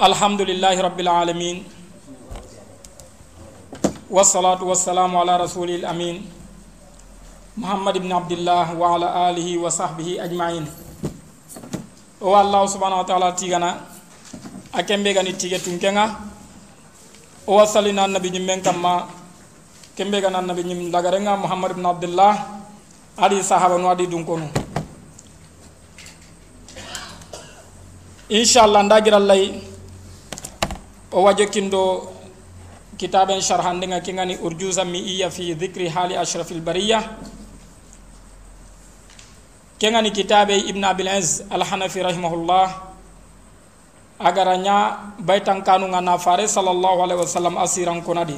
الحمد لله رب العالمين والصلاة والسلام على رسول الأمين محمد بن عبد الله وعلى آله وصحبه أجمعين o allah subhanahu wa ta'ala tigana a kembe gani tige tunkenga o wasalina annabi ñimmen kamma kembe gana annabi ñim lagarenga muhammad ibn abdullah adi sahaba nu adi dun konu inchallah ndagirallay o wajokindo kitaben sharhandenga kingani urjuza mi iya fi dhikri hali ashrafil bariya kengani kitabe ibn abil az alhanafi rahimahullah. Agara nya baitan kanu ngana fare sallallahu alaihi wasallam asiran konadi.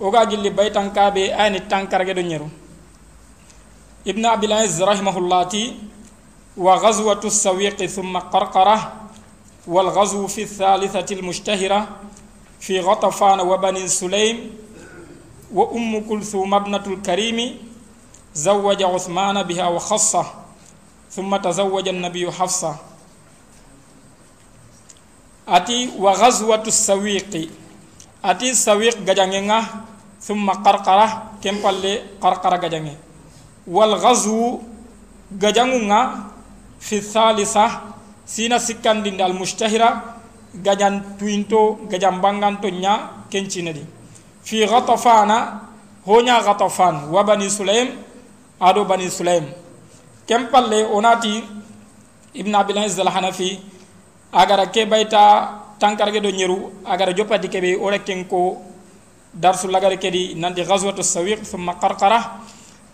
Oga gilli baitan kabe ayni tankarge do nyeru. Ibn abil az rahimahullah ti wa ghazwatu sawiq thumma qarqara والغزو في الثالثة المشتهرة في غطفان وبني سليم وأم كلثوم ابنة الكريم زوج عثمان بها وخصه ثم تزوج النبي حفصة. أتي وغزوة السويق. أتي السويق جدنجنة ثم قرقرة كم قال قرقرة جدنجة والغزو جدنجنة في الثالثة sina Al Mustahira gajan tuinto gajan banganto nya kencinedi fi ghatafana honya ghatafan wa bani sulaim ado bani sulaim. Kempalle onati ibn abilaiz al-hanafi agara ke baita tankarge do nyeru agara jopati kebe ore kenko darsu lagare kedi nanti ghazwatu sawiq thumma qarqara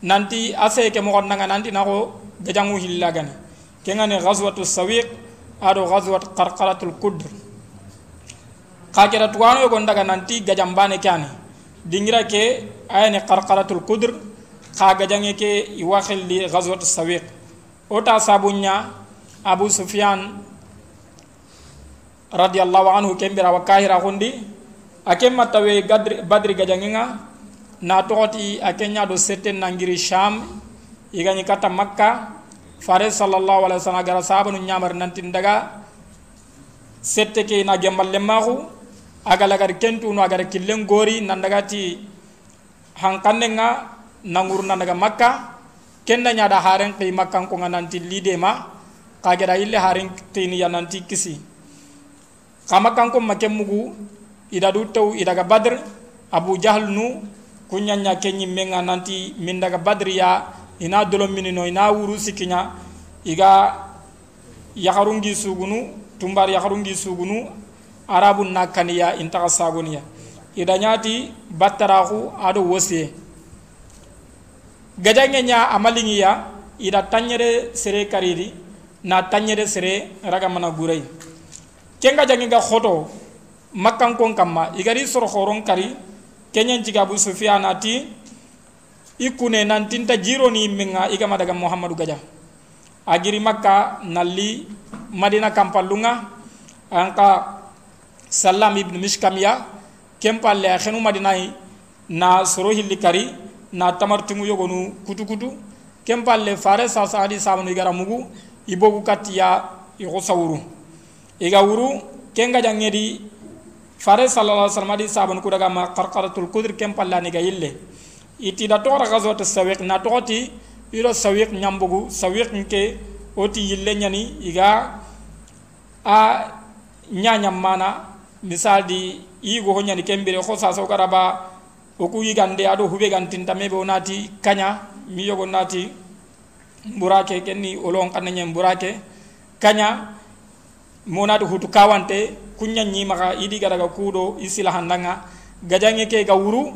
nanti ase ke mo nanga nanti nako gajangu hillagani kengane ghazwatus sawiq ado ghazwat qarqaratul qudr kakira tuwano ko ndaga nanti gajambane kani dingira ke ayani qarqaratul qudr khaga jange ke iwakhil li ghazwat sawiq. Ota sabunya abu sufyan radiyallahu anhu kembira wa kahira hundi akem matawe gadri badri gajangenga na toti akenya do seten nangiri sham igani kata makka fare sallallahu alaihi wasallam gara sabanu nyamar nanti daga sette ke na gembal lemahu agala gar kentu no agar killen gori nan ti hankandenga nangurna daga makka kenda nyada haren qi makkan ko nanti lide ma kagera ille haren tini ya nanti kisi. Kama kanko make mugu ida du taw ida ga badr abu jahl nu kunyanya kenyi menga nanti min daga badr ya ina dolom minino ina wuru sikinya iga yaharungi sugunu tumbar yaharungi sugunu arabun nakaniya intaka sagoniya ida nyati battarahu ado wosiye gajange nya amalingi ya ida tanyere sere kariri na tanyere sere raga mana gurai. Kenga jange ga khoto makkan kon kamma igari soro khoron kari kenyen bu ikkune nantinta jironi yimmenga igama daga muhammadu gaja agiri makka nalli madina kampallunga anka sallam ibnu mishkamiya kempalle a henu madinayi na soro hilli kari na tamartingu yogonu kutu kutu kempalle fare sasa adi samanu igara mugu ibogu kattiya ihusa wuru iga wuru kenga jangedi fare sallallahu alaihi wasallam adi sabanu kudaga ma qarqaratul qudr kempalle aniga yille iti da xa gazwat sawiq na toxoti iro sawiq nyambugu sawiq nke oti yille nyani iga a nyanya mana misal di igo ho nyani kembere ko sa so oku yigande ado hube gantinta meɓe o naati kaña mi yogo nati mburake kenni olon kannañe mburake kaña mo naati hutu kawante kuñañimaka iɗi gadaga kuuɗo i sila handanga gajange ke ga wuru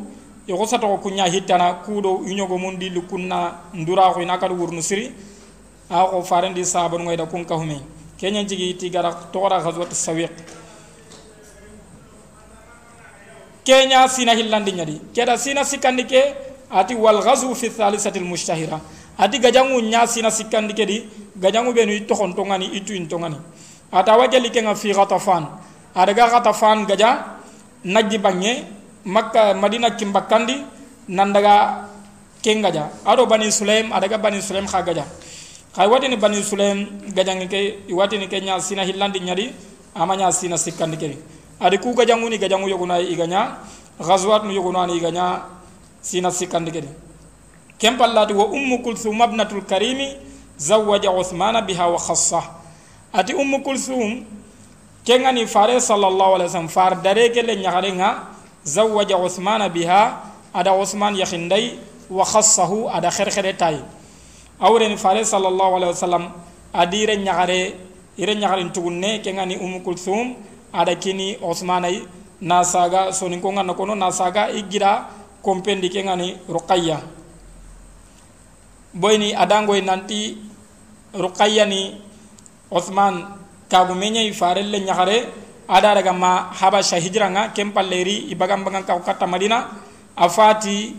e xosatoko kuña hittana kuuɗo iñogo mum ɗilli kunna nduraxo ina kadi wurnu siri a xo farendi sabanugoyda kun kahume. Keñen jigi ti gara toxora xaswat sawiq. Kenya sina hillandi nyadi. Keda sina sikandi ke ati wal ghazu fi thalithati al mushtahira. Ati gajangu nya sina sikandi ke di gajangu benu to tongani itu intongani. Ata wajali ke nga fi ghatafan. Ada ga gaja najji makka madina kimbakandi nandaga kengaja. Ado bani sulaim ada ga bani sulaim kha gaja khay watini bani sulaim gajangi ke watini ke nya sina hillandi nyadi amanya sina sikkandi kedi adi ku gajanguni gajangu yoguna iganya ghazwat nu yoguna iganya sina sikkandi kedi kem pallati wa ummu kulthum ibnatul karimi zawwaja uthmana biha wa khassa. Ati ummu kulthum kengani fare sallallahu alaihi wasallam far dare kele nyagarenga zawwaja uthmana biha ada usman yakhindai wa khassahu ada khair tay awren fare sallallahu alaihi wasallam adire nyagare ire ñagarin tugunne ke ngani umu kulthum ada kini osmanai na saga sonin ko ngana kono na saga igira kompendi ke ngani ruqayya boyni adangoy nanti ruqayya ni osman kagu menya ifarelle ñagare ada daga ma habasha hijranga kempalleri ibagam bangan ka kata madina afati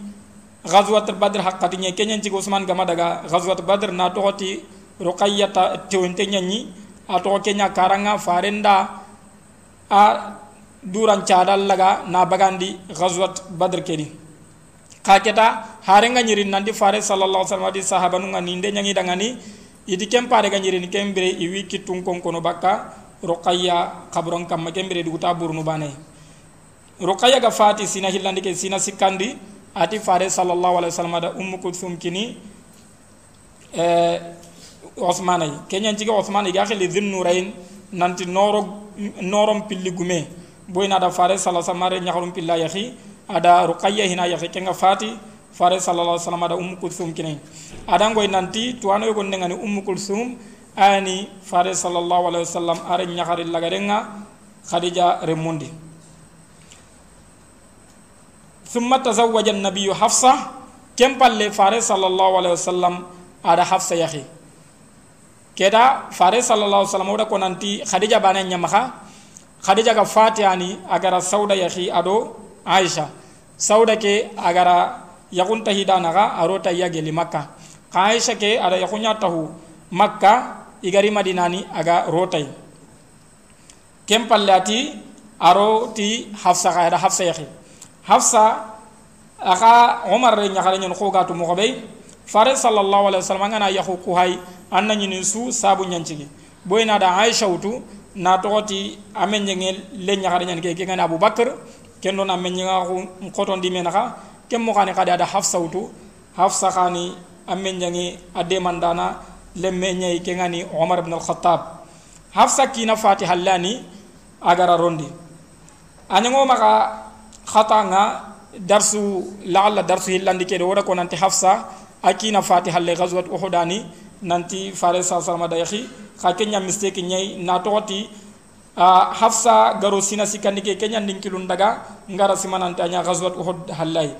ghazwat badr haqqati nye kenyen ci usman gama daga ghazwat badr na ta tewente nyanyi a toxo kenya karanga farenda a duran cadal laga na bagandi ghazwat badr kedi. Ka keta harenga nyirin nandi fare sallallahu alaihi wasallam di sahabanu nga ninde nyangi dangani idi kem pare ga nyirin kembere iwi kitun konkono bakka ruqayya kabron kam kembere duguta burnu bane ruqayya ga fati sina hillandi ke sina sikandi ati fare sallallahu alaihi wasallam da ummu kulthum kini eh osmanay kenyan jiga osmanay ga gaxeli zin nurayin nanti noro norom pilli gume. Boyna da fare sallallahu alaihi wasallam nyakhrum pilla yaxi ada ruqayya hina yaxi kenga fati fare sallallahu alaihi wasallam ada ummu kulthum kini. Adangoy nanti tuano yogon ngani ummu kulsum ani fare sallallahu alaihi wasallam are nyakari lagarenga khadija remundi. Thumma tazawwaja an-nabiyyu hafsa kempalle fare sallallahu alaihi wasallam ada hafsa yahi keda fare sallallahu alaihi wasallam oda konanti khadija bana nyamaka khadija ga fatiani agara sauda yahi ado aisha. Sauda ke agara yakunta hidanaga arota yage limakka aisha ke ada yakunya tahu makka igari madinani aga rotai. Kempallati aro ti hafsa ga ada hafsa yahi hafsa aka umar re nyakare nyon ko gatu mo fare sallallahu alaihi wasallam ngana yahu ku hay anna ñini su sabu ñancigi boy na da aisha wutu na togoti amen ñenge le ñaxare ñan ke ke ngana abubakar ken don amen ñinga ko di mena ka kem mo xani xada da hafsa wutu hafsa xani amen ñangi ade mandana lemme ñay ke ngani umar ibn al-khattab hafsa kina fatiha lani agara rondi anyango maka khatanga darsu la'alla darsu hillandi ke do wara ko nanti hafsa akina fatiha le ghazwat uhudani nanti fare sa salama da yahi ka kenya mistake nyai na toti a hafsa garo sina sikandi ke kenya ndinkilun daga ngara simananta nya ghazwat uhud halai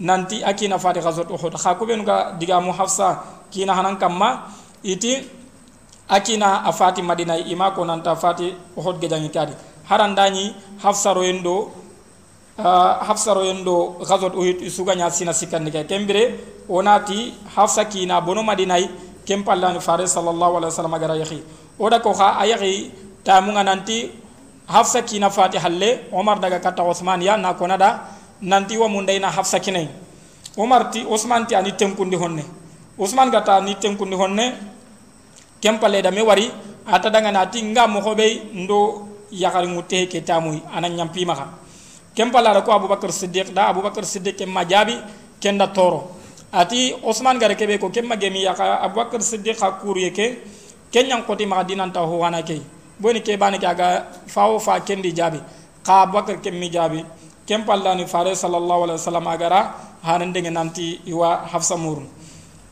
nanti akina fati ghazwat uhud kha ko ben ga diga mu hafsa kina hanan kamma iti akina a fati madinayi ima konanta fati ohot gejangi kadi harandañi hafsaroyen ɗo ah, hafsaroyen ɗo gasot ohit sugaña sina sikkandi kay kembire wonati hafsa kina bono madinayi ken pallani fare sallallahu alaihi wasallam gara yahi oda ko ha a yahi tamunga nanti hafsa kina fati halle omar daga katta osman ya na konada nanti wa mundayna hafsa kinay omar ti osman ti ani tenkundi honne. Usman gata ni tenkundi honne. Kem palle da me wari ata daga nati nga mo hobe ndo yakari ngute ke tamuy anan nyampi maka. Kem palla ko abubakar siddiq da abubakar siddiq kem majabi kenda toro. Ati osman gare kebe ko kemma gemi yaka abubakar siddiq ha kuriye ke kenyan koti ma dinan ta ho wana ke. Boni ke bani aga fawo fa kendi jabi ka abubakar kemmi jabi. Kem pallani fare sallallahu alaihi wasallam agara hanan denge nanti iwa hafsa murun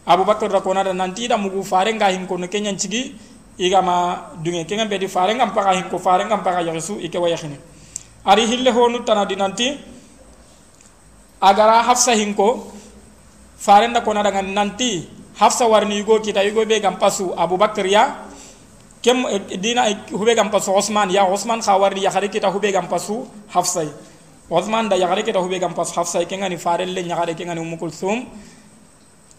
abubakar da kona da nanti da mugu fare nga hin ko no kenyan cigi iga ma dunge kenyan be di fare ngam paka hin ko fare ngam paka yasu ike wa yakhini ari hille honu tanadi nanti agara hafsa hin ko kona daga nanti hafsa warni yugo kita yugo be gam pasu abubakar ya kem dina hube gam pasu osman ya osman kha warni ya khare kita hube gam pasu hafsa. Osman da ya kita hube gam pasu hafsa ke ngani farelle nya khare ke ngani umul sum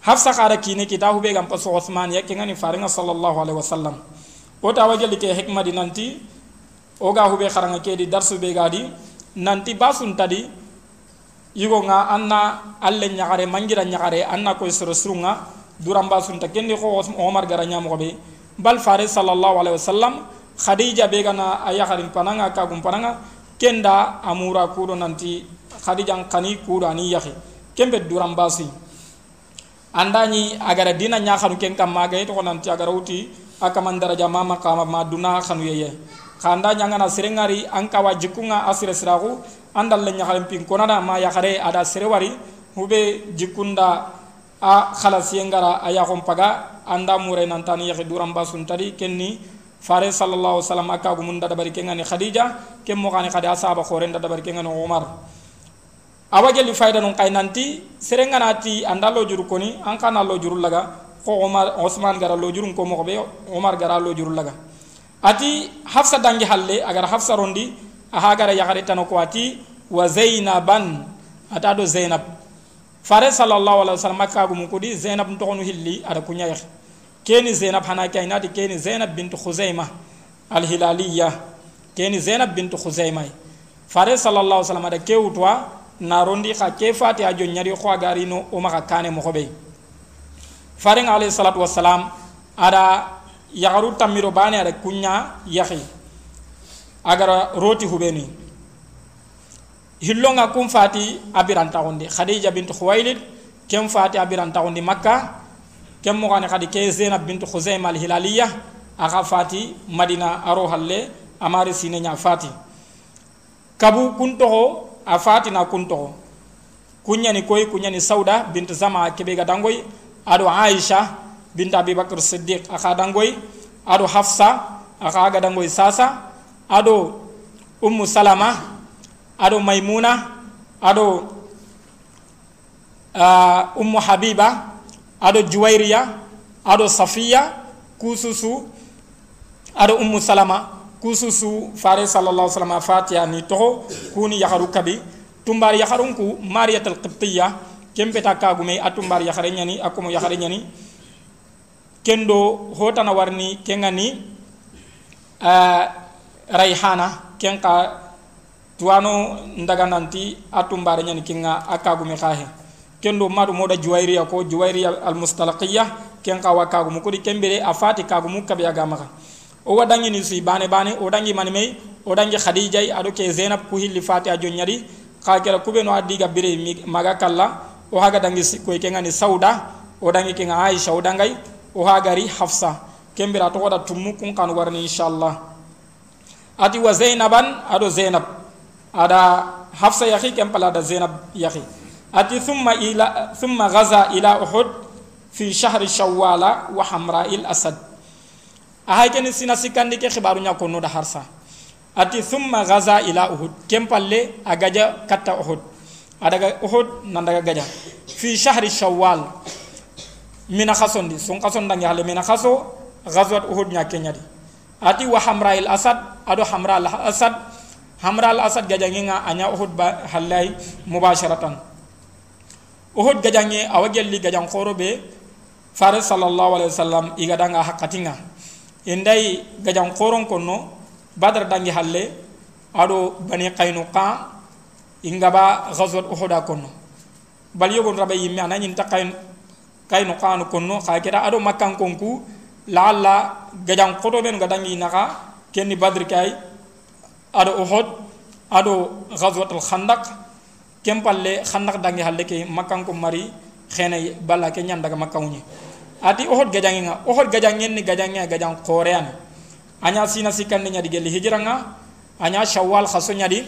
hafsa khara kine kita hube gam pasu osman ya ke ngani farenga sallallahu alaihi wasallam. O ta wajali ke hikma di nanti o ga hube kharanga ke di darsu be gadi nanti basun tadi yigo nga anna alle nyagare mangira nyagare anna ko soro surunga duramba sunta kendi ko omar gara nyamo be bal fare sallallahu alaihi wasallam khadija be gana aya harin pananga ka gum pananga kenda amura kudo nanti khadija kani kudo ani yahi kembe duram basi andani agara dina nya khanu ken kam maga to nanti agara uti akaman daraja mama kama ma duna khanu yeye khanda nya ngana serengari anka wajikunga asire siragu andal le nya khalem pin konada ma ya khare ada serewari hube jikunda a khalasiengara aya paga anda murai nantani yahi duram basun tadi kenni fare sallallahu alaihi wasallam aka gumun da dabari kengani khadija kem mo sahaba khoren da dabari kengani umar awa gelli fayda non kay nanti serenga nati anda lo juru koni an kana lo juru laga ko umar usman gara lo juru ko mo be umar gara lo juru laga ati hafsa dangi halle agar hafsa rondi aha gara yagare tan ko ati wa zainaban ata do zainab fare sallallahu alaihi wasallam aka gumun ko di zainab to hilli ada kunya keni zainab hana kay nati keni zainab bint khuzaimah al hilaliya keni zainab bint khuzaimah fare sallallahu alaihi wasallam da kewtwa narondi ka ke fati a nyari ko gari no o maka kane mo hobe fare alayhi salatu wassalam ada yagaru tamiro bane ada kunya yahi agara roti hubeni hillonga kum fati abiran tawondi khadija bint khuwailid kem fati abiran tawondi makkah kem mo gane khadi ke zainab bint khuzaim al hilaliya aga fati madina aro halle amari sine nya fati. Kabu kunto a fati na kunto. Kunyani koy kunyani sauda bint zama kebe ga dangoy ado aisha bint abi bakr siddiq aka dangoy ado hafsa aka ga dangoy sasa. Ado ummu salama ado maimuna ado uh, ummu habiba ado juwairiya ado safiya kususu ado ummu salama kususu fare sallallahu alaihi fatiha ni toho kuni yakharu kabi. Tumbar yakharun ku mariyatul qibtiyya kempeta kagume atumbar yakhare nyani akumo yakhare nyani kendo hotana warni kengani uh, raihana kenka tuano ndaga nanti atumbar nyani kinga akagume khahe kendo madu moda juwairiya ko juwairiya al mustalaqiya ken ka wakagu mu kudi kembere afati kagu mu kabe aga maka o wadangi ni si bane bane o dangi mani mei o dangi khadija ado ke zainab ku hilli fati ajo nyari ka kera kube no adiga bire maga kala o haga dangi ko ngani sauda o dangi ke aisha o dangai o haga ri hafsa. Kembere to wada tummu kun kan warni inshallah. Ati wa zainaban ado zainab ada hafsa yakhi kempala da zainab yakhi. Ati thumma ila thumma ghaza ila uhud fi shahri shawwala wa hamra'il asad ahay keni sina sikkandi ke hibaru ñakkonnuɗa harsa ati summa gaza ila uhud. Ken palle a gaja katta ohod adaga ohod nandaga gaja. Fi shahri shawwal. Mina hasondi son kasondange halle mina haso gaswat ohod ñakkeñadi ati wa hamra il asad aɗo hamra al asad hamra al asad gajangenga aña ohod ba hallay mubasharatan. Ohod gajange awa gelli gajan koro ɓe fare sallllahu alayhi wa sallam igadanga hakkatinga indai gajan khoron konno badar dangi halle ado bani qainuqa ingaba ghazwat uhud konno bal yogon rabe yimmi anani ta qain qainuqa no konno kha kira ado makkan konku laalla gajan khoto ben gadangi naka kenni badr kay ado uhud ado ghazwat al khandaq kempalle khannak dangi halle ke makkan ko mari khene balla ke nyanda ga makkawni ati ohod gajangi nga. Ohod gajangi ni gajangi gajang korean. Anya sina sikan ni nyadi geli hijranga anya shawwal khaso nyadi.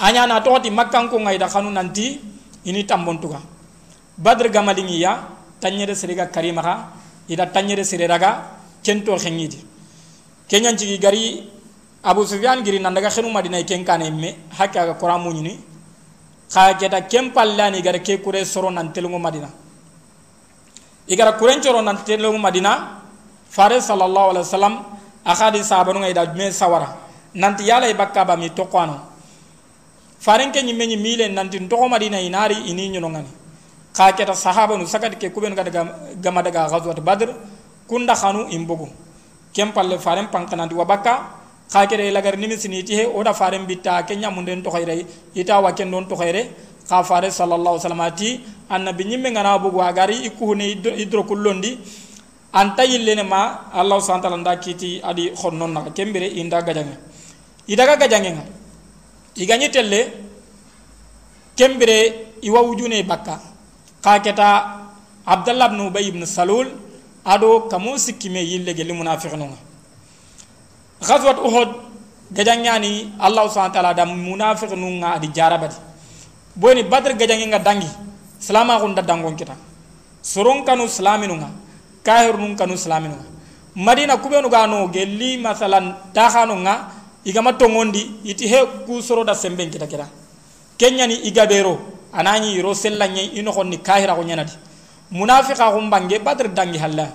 Anya na toti makkan ko ngai da khanu nanti ini tambon tuga. Badr gamalingi ya tanyere seriga karima ha ida tanyere siriraga kento khengidi kenyan ci gari abu sufyan giri nandaga khenu madina kenkane me hakka ga quramu ni. Xa keta ken pallani gara ke kure soro nan madina i gara kurencoro nantetelemu madina fare sallallahu alaihi wasallam akhadi sahabanuga ida me sawara. Nanti yala i bakkaba mi toqoano farenke ñimme ñi miile nanti ntoxo madina inaari ini ñonongani xa keta sahabanu sakati ke kuɓenu gadaga gama daga gaswat badre kunda xanu in bogu ken palle faren pankananti wa bakka xa keta i lagari nimisini iti he oda faren bitta ke ñamunden toxoyre ita wa ken don toxoyre khayre kha fare sallallahu alaihi wasallam ati annabi nyimme ngana bugu agari ikuhune idro kullondi. Ma allah subhanahu wa ta'ala adi khonnon na kembere inda gajange. Idaga gajange nga iganye telle kembere iwa wujune bakka. Ka keta abdallah ibn ubay ibn salul ado kamo sikkime yille gelli munafiqunu nga ghazwat uhud gajangani allah subhanahu wa ta'ala da munafiqunu nga adi jarabati boni badr gajange nga dangi. Salama ko dangon kita. Soron kanu slaminu nga kahir nun kanu slaminu nga madina kubenu ga no gelli masalan takhanu nga igama tongondi iti he ku soro da semben kita kira. Kenyani igabero anani ro sellanye ino khonni kahira ko nyanati munafiqa ko bange badr dangi halla.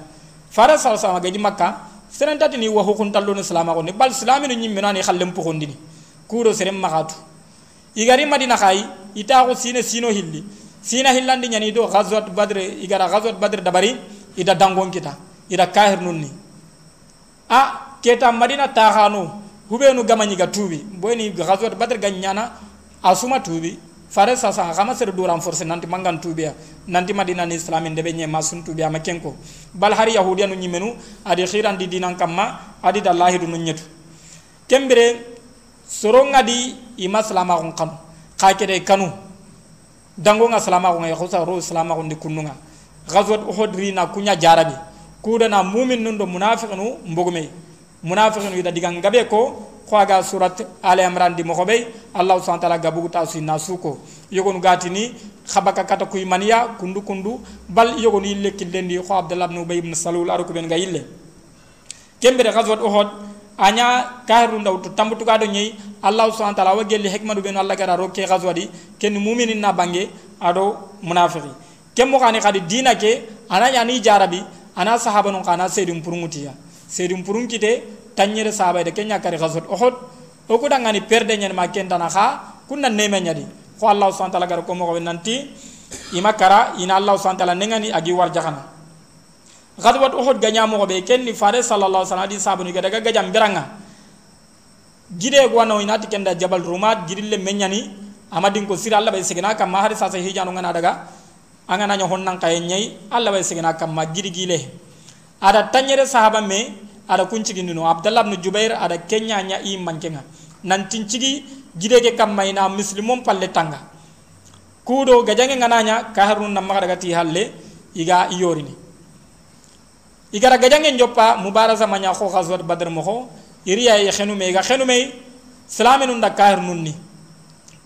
Fara sal sama gaji makka. Seren tati ni wa hukun tallo ne salama ko ne bal islaminu nyimme nani khallem po kondini kuro serem magatu igari madina khay ita ko sine sino hilli. Sina hillandi nyani do ghazwat badr igara ghazwat badr dabari ida dangon kita ida kahir nunni. A keta madina takhanu hubenu gamani ga tubi boyni ghazwat badr ganyana asuma tubi fare sasa kama ser du renforcer nanti mangan tubi ya nanti madina ni islamin debe nye masun tubi ama kenko. Bal hari yahudiya nu nyimenu adi khiran di dinan kamma adi dallahi du nyetu kembere soronga di ima salama kon kanu ka kede kanu. Dango nga salama kon ya khosa ro salama kon di kununga ghazwat uhud rina kunya jarabi. Kudana mumin nundo munafiqunu mbogume munafiqun ida digan gabe ko surat al imran di mokhobey allah subhanahu wa ta'ala gabu ta su nasuko. Yogon gatini khabaka kata kuy maniya kundu kundu. Bal yogon yille kildendi kho abdullah ibn ubay salul aruko ben gayille kembere uhud anya kahru ndaw to tambutu gado nyei allah subhanahu wa ta'ala wa gelli hikmatu ben allah gara rokke ghazwadi ken mu'minin na bange ado munafiqi. Kemmo kani kadi dina ke ananya ni jarabi ana sahaba non kana sedum purungutiya sedum purungkite tanyere sahaba de kenya kari ghazwat uhud o ko dangani perde nyen ma kenta na kha kunna neme nyadi. Ko allah subhanahu wa ta'ala gar ko mo nanti ima kara ina allah subhanahu wa ta'ala nengani agi war jaxana ghazwat uhud ganya mo be kenni fare sallallahu alaihi wasallam di sabu ni daga gajam biranga. Gide go no inati kenda jabal rumat gidille menyani amadin ko sira allah bay segena kam ma hari sa sa hijanu ngana daga angana nyo honnan kay nyai allah bay segena kam ma gidi gile. Ada tanyere sahaba me ada kuncigi nino abdallah ibn jubair ada kenya nya i mankenga. Nan tincigi gidege kam mayna muslimon palle tanga. Kudo gajange ngananya ka harun nam maga daga ti halle iga iyorini igara gajange njoppa mubaraza manya kho ghazwat badr mo kho iriya ye khenu me ga khenu me salamenu nda kahir nunni.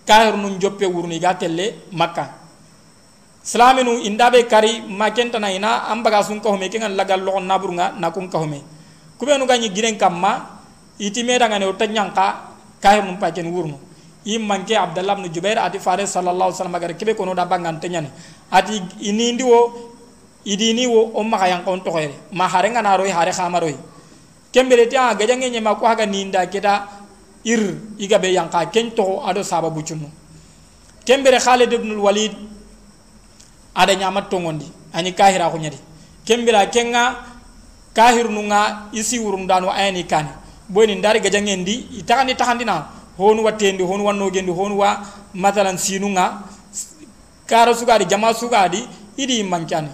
Kahir nun joppe wurni ga telle makka. Salamenu indabe kari makenta na ina ambaga sun ko me kengan lagal lo naburunga na kun ko me kubenu ganyi giren kamma iti meda ngane utanyanka kahir nun paken wurnu. Im manke abdallah ibn jubair ati faris sallallahu alaihi wasallam agar kibe kono da bangan tenyani ati ini ndiwo idini wo o maka yang kon tokoyre ma hare ngana roy hare khamaroy kembere ti a gajange nyema ko haga ninda kita ir iga be yang ka ken to ado sababu cunno kembere khalid ibn walid ada nyama tongondi ani kahira ko nyadi kembira kenga kahir nunga isi urun danu ayani kani. Boni ndari gajange ndi itakani takandina honu wattendi honu wanno gendi honu wa matalan sinunga kara sugadi jama sugadi idi mankani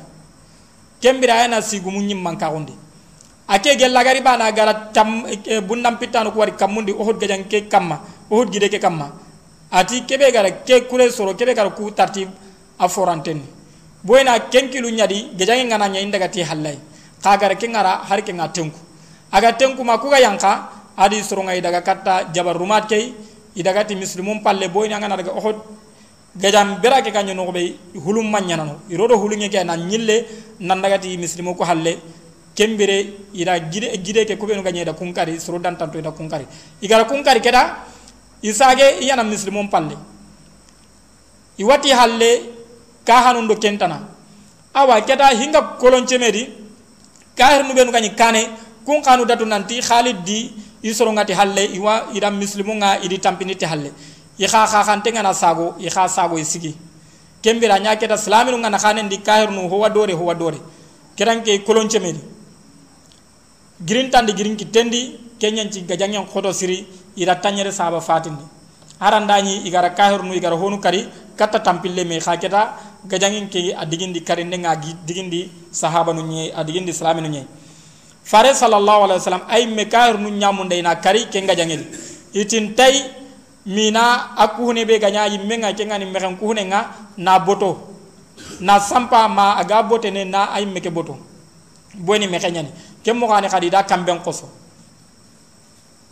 kembira ayana sigu mun nyimman ka gondi ake gella gari bana gara tam e, bundam pitano ko wari kamundi ohud gajan ke kamma ohud gide ke kamma. Ati kebe gara ke kure soro kebe gara ku tartib aforanten boyna kenkilu nyadi gajan ngana nya indaga ti hallai. Ka gara ke ngara har ke ngatenku. Aga tenku ma kuga yanka adi soro ngai daga katta jabar rumat kei idaga ti muslimum palle boyna ngana daga ohud gajam bera ke kanyo no be hulum manya no irodo hulunge ke na nyille nan daga ti muslimo ko halle. Kembere ida gide gide ke kubenu ganye da kunkari suru dan tanto ida kunkari. Igara kunkari keda isage iyana muslimo palle iwati halle ka hanun do kentana. Awa keda hinga kolon cemedi kahir nu benu ganye kane kun kanu datu nanti khalid di isoro ngati halle iwa ida muslimo nga idi tampini ti halle. I xa xaxante ngana sago i xa sago i sigi kembira nya keta slaminu ngana xanen di kahir nu dore howa dore. Keranke koloncemedi girin tandi girin ki tendi kenyan ci gajangen khoto siri ira tanyere saba fatindi. Harandañi igara kahir nu igara honu kari katta tampille me xa keta gajangin ke adigindi karinde nga digindi sahaba nu nye adigindi islami nu fare sallallahu alaihi wasallam ay me kahir nu nyamunde na kari ke gajangel itin tay mina akuhune be ganya yimme nga ke ngani mexen kuhune nga na boto. Na sampa ma aga bote ne na ay meke boto. Boni mexe nyani ke mo gani khadi da kamben qoso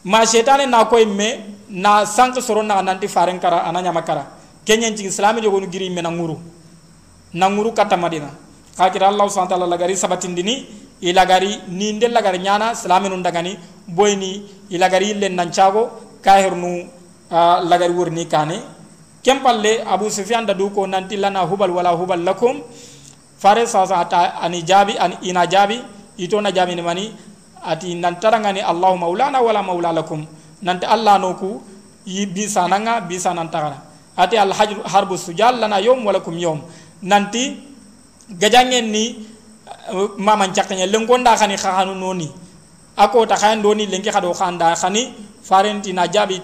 ma shetane na koy me na sank soro na nanti faren kara ananya makara. Kenyen ci islami jogo giri me na nguru. Na nguru kata madina. Kakira allah subhanahu wa ta'ala lagari sabatindini ilagari ni ndel lagari nyana islami nun dagani boyni ilagari len nan cago kahirnu lagari wurni kane kempalle abu sufyan da duko nanti lana hubal wala hubal lakum. Fare sa ata ani jabi an ina jabi ito na jabi ni mani. Ati nan tarangani allah maulana wala maula lakum. Nanti allah no ku yi bisa nanga bisa nan tagara ati al harbu sujal lana yom wala kum yom. Nanti gajangen ni uh, maman cakanya lengonda khani khanu noni ako ta khan doni lenki khado khanda khani farenti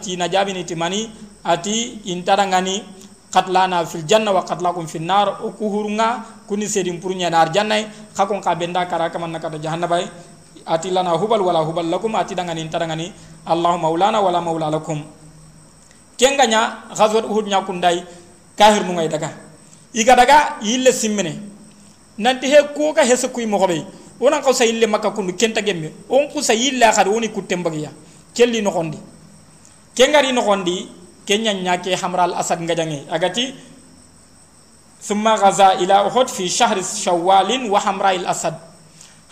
ti na jabi ni timani ati intarangani qatlana fil janna wa qatlakum fil nar o kuhurunga kuni sedin purunya nar janna khakon ka benda kara kaman nakata jahannabay ati lana hubal wala hubal lakum ati dangani intarangani allah maulana wala maula lakum. Kenganya ghazwat uhud nya kundai kahir nungay daga. Iga daga yille simmene. Nanti he ko ka hese kuy mo onan ko sa yille makka kundu kenta gemme. On ku sa yille khad woni kutte mbagiya. Kelli no gondi. Kengari no gondi kenya nyake hamral asad ngajange. Agati thumma ghaza ila uhud fi shahr shawwal wa hamra al asad.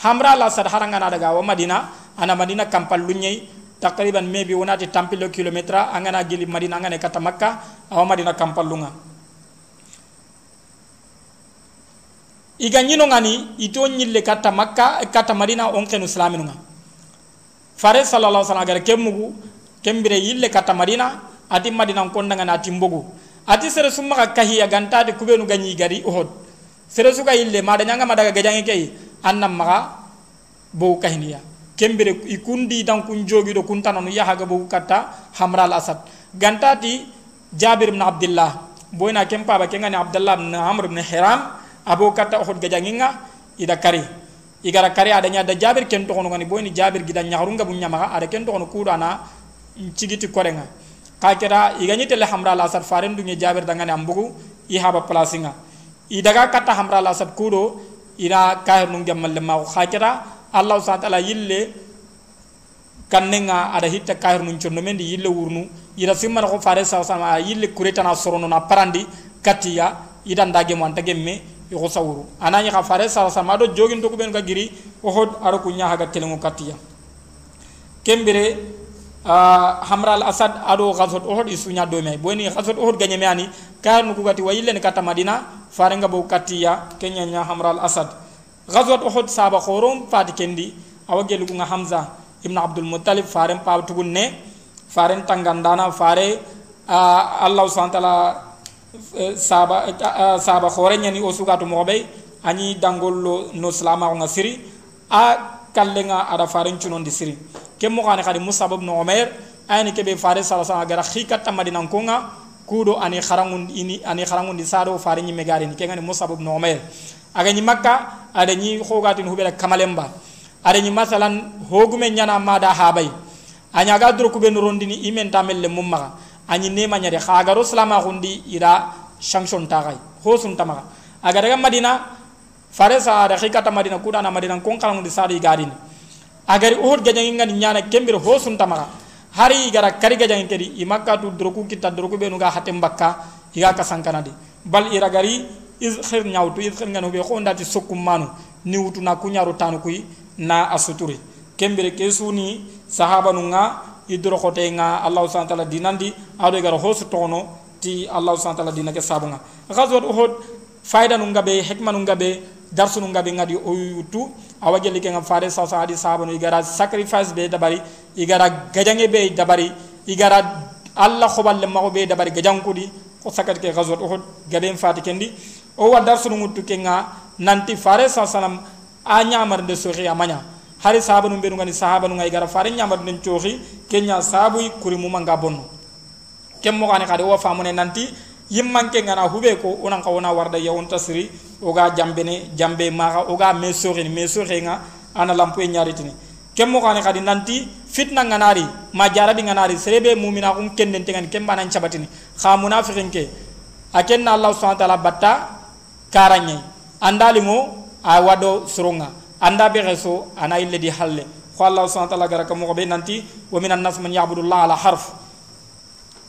Hamra al asad harangana daga wa madina ana madina kampal lunye takriban maybe wonati tampilo kilometra angana gili madina angane kata makka awa madina kampal lunga iga ñino ngani ito ñille katta makka katta madina on kenu islaminu nga. Fare sallallahu alaihi wasallam kemmugu kembire yille katta madina ati madina ngana ati mbogu. Ati sere summa ka kahi ya ganta de kubenu ganyi gari uhud. Sere suka yille mada nyanga madaga gajange kay annam maga bo kahiniya kembire ikundi dan kun jogi do kun tananu yahaga bo katta hamral asad ganta ti jabir ibn abdullah boyna kempa ba kengani abdullah ibn amr ibn hiram abo kata ohod gajanginga ida kari. Igara kari ada nya da jabir ken to ngani boyni jabir gidan nyaarunga bunya maka ada ken to kono kudana cigiti korenga. Ka kera igani tele hamra la sar faren dunge jabir dangane ambugu i haba placinga idaga kata hamra la sar kudo ina kahir nung jamal ma ka kera allah subhanahu wa ta'ala yille kannenga ada hitta kahir nun chondo mendi yille wurnu ida simman ko fare sa sa yille kuretana sorono na parandi katiya idan dage mo iko sawuru anani ka fare sa sa mado jogin to ben ga giri o hod aro kunya haga telengo katiya. Kembere uh, hamra al asad ado ghazot ohod isunya do me boni ghazot ohod ganye me ani kar wayille ne kata madina fare nga bo katiya kenya nya hamra al asad ghazot ohod saba khorom fati kendi awagelu nga hamza ibn abdul muttalib fare pa tugun ne fare tangandana fare uh, allah subhanahu wa ta'ala saba saba khore nyani o suga to mobe ani dangollo no salama nga siri a kallenga ada farin cunon di siri. Ke mo kane khadi musab ibn umair ani ke be fare sala sala gara khika tamadina konga kudo ani kharangun ini ani kharangun di sado farin ni megari ni ke ngani musab ibn umair aga ni makka ada ni khogatin hubela kamalemba. Ada ni masalan hogume nyana mada habay anya ga dro kubenu rondini imen tamelle mumma añinne mañade xa agaro slama xundi ida sanction taxay ho suntamaxa aga daga madina fare saada xikata madina kudana madina kon xalangundi saada igarini agari uhud gañangingani ñana kembir ho suntamaxa hari igara kari gajangi kedi imakatu droku kita droku benu ga hatem bakka iga kasankana de bal iragari iz khir nyawtu iz khir ngano be khonda ti sokum manu. Ni wutu na kunyaru tanu kui na asuturi. Kembere kesuni sahaba nunga idro khote nga allah subhanahu wa ta'ala dinandi ado gara hosu tono ti allah subhanahu wa ta'ala dinake sabunga. Ghazwat uhud faida nu ngabe hikma nu ngabe darsu nu ngabe ngadi o yutu awaje like nga fare sa sa adi sabunu igara sacrifice be dabari igara gajange be dabari igara allah khobal le be dabari gajankudi ko sakat ke ghazwat uhud gabe fati kendi. O wa darsu nu mutu ke nga nanti fare sa salam a nyamar de sori amanya hari sahaba nu mbenu ngani sahaba nu ngai gara fare nyamar den coxi kenya sabu kuri mu manga bonno kem mo gane kade wo famune nanti yimmanke ngana hube ko onan ka wona warda yawonta siri oga jambene jambe maga oga me soxini me soxenga ana lampu ñaritini kemmo kane kadi nanti fitna nganari ma jarabi nganari serebe mumina kum kenden tengan kemba nan cabatini kha munafiqin ke akenna allah subhanahu wa ta'ala batta karanye andali mo a wado suronga anda be reso ana ille di halle ko allah subhanahu wa ta'ala gara kamo be nanti wa minan nas man ya'budu allah ala harf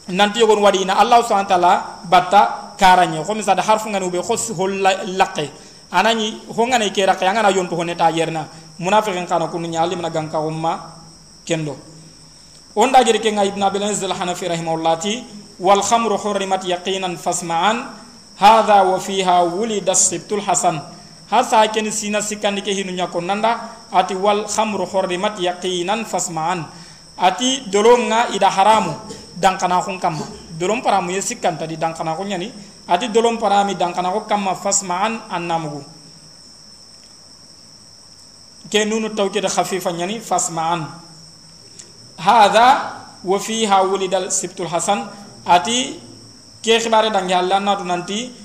nanti yogon wadi na allah subhanahu wa ta'ala batta karanye ko mi sada harfu ngani be khos hol laqe anani hongane ke raqe ngana yonto honeta yerna munafiqin kana kunu nyali mana ganka umma kendo onda jeri ke ngai ibn abil aziz al hanafi rahimahullati wal khamru hurrimat yaqinan fasma'an wa fiha wulida sibtul hasan hasa ken sina sikandi ke hinu nyako nanda ati wal khamru hurrimat yaqinan fasma'an. Ati dolonga ida haramu dankana kun kamma. Dolon paramu yesikanta di dankana kun nyani ati dolon parami dankana kun kamma fasma'an annamugu. Ke nunu tawkid khafifa nyani fasma'an. Hadha wa fiha wulida sibtul hasan ati ke khibare dang yalla na du nanti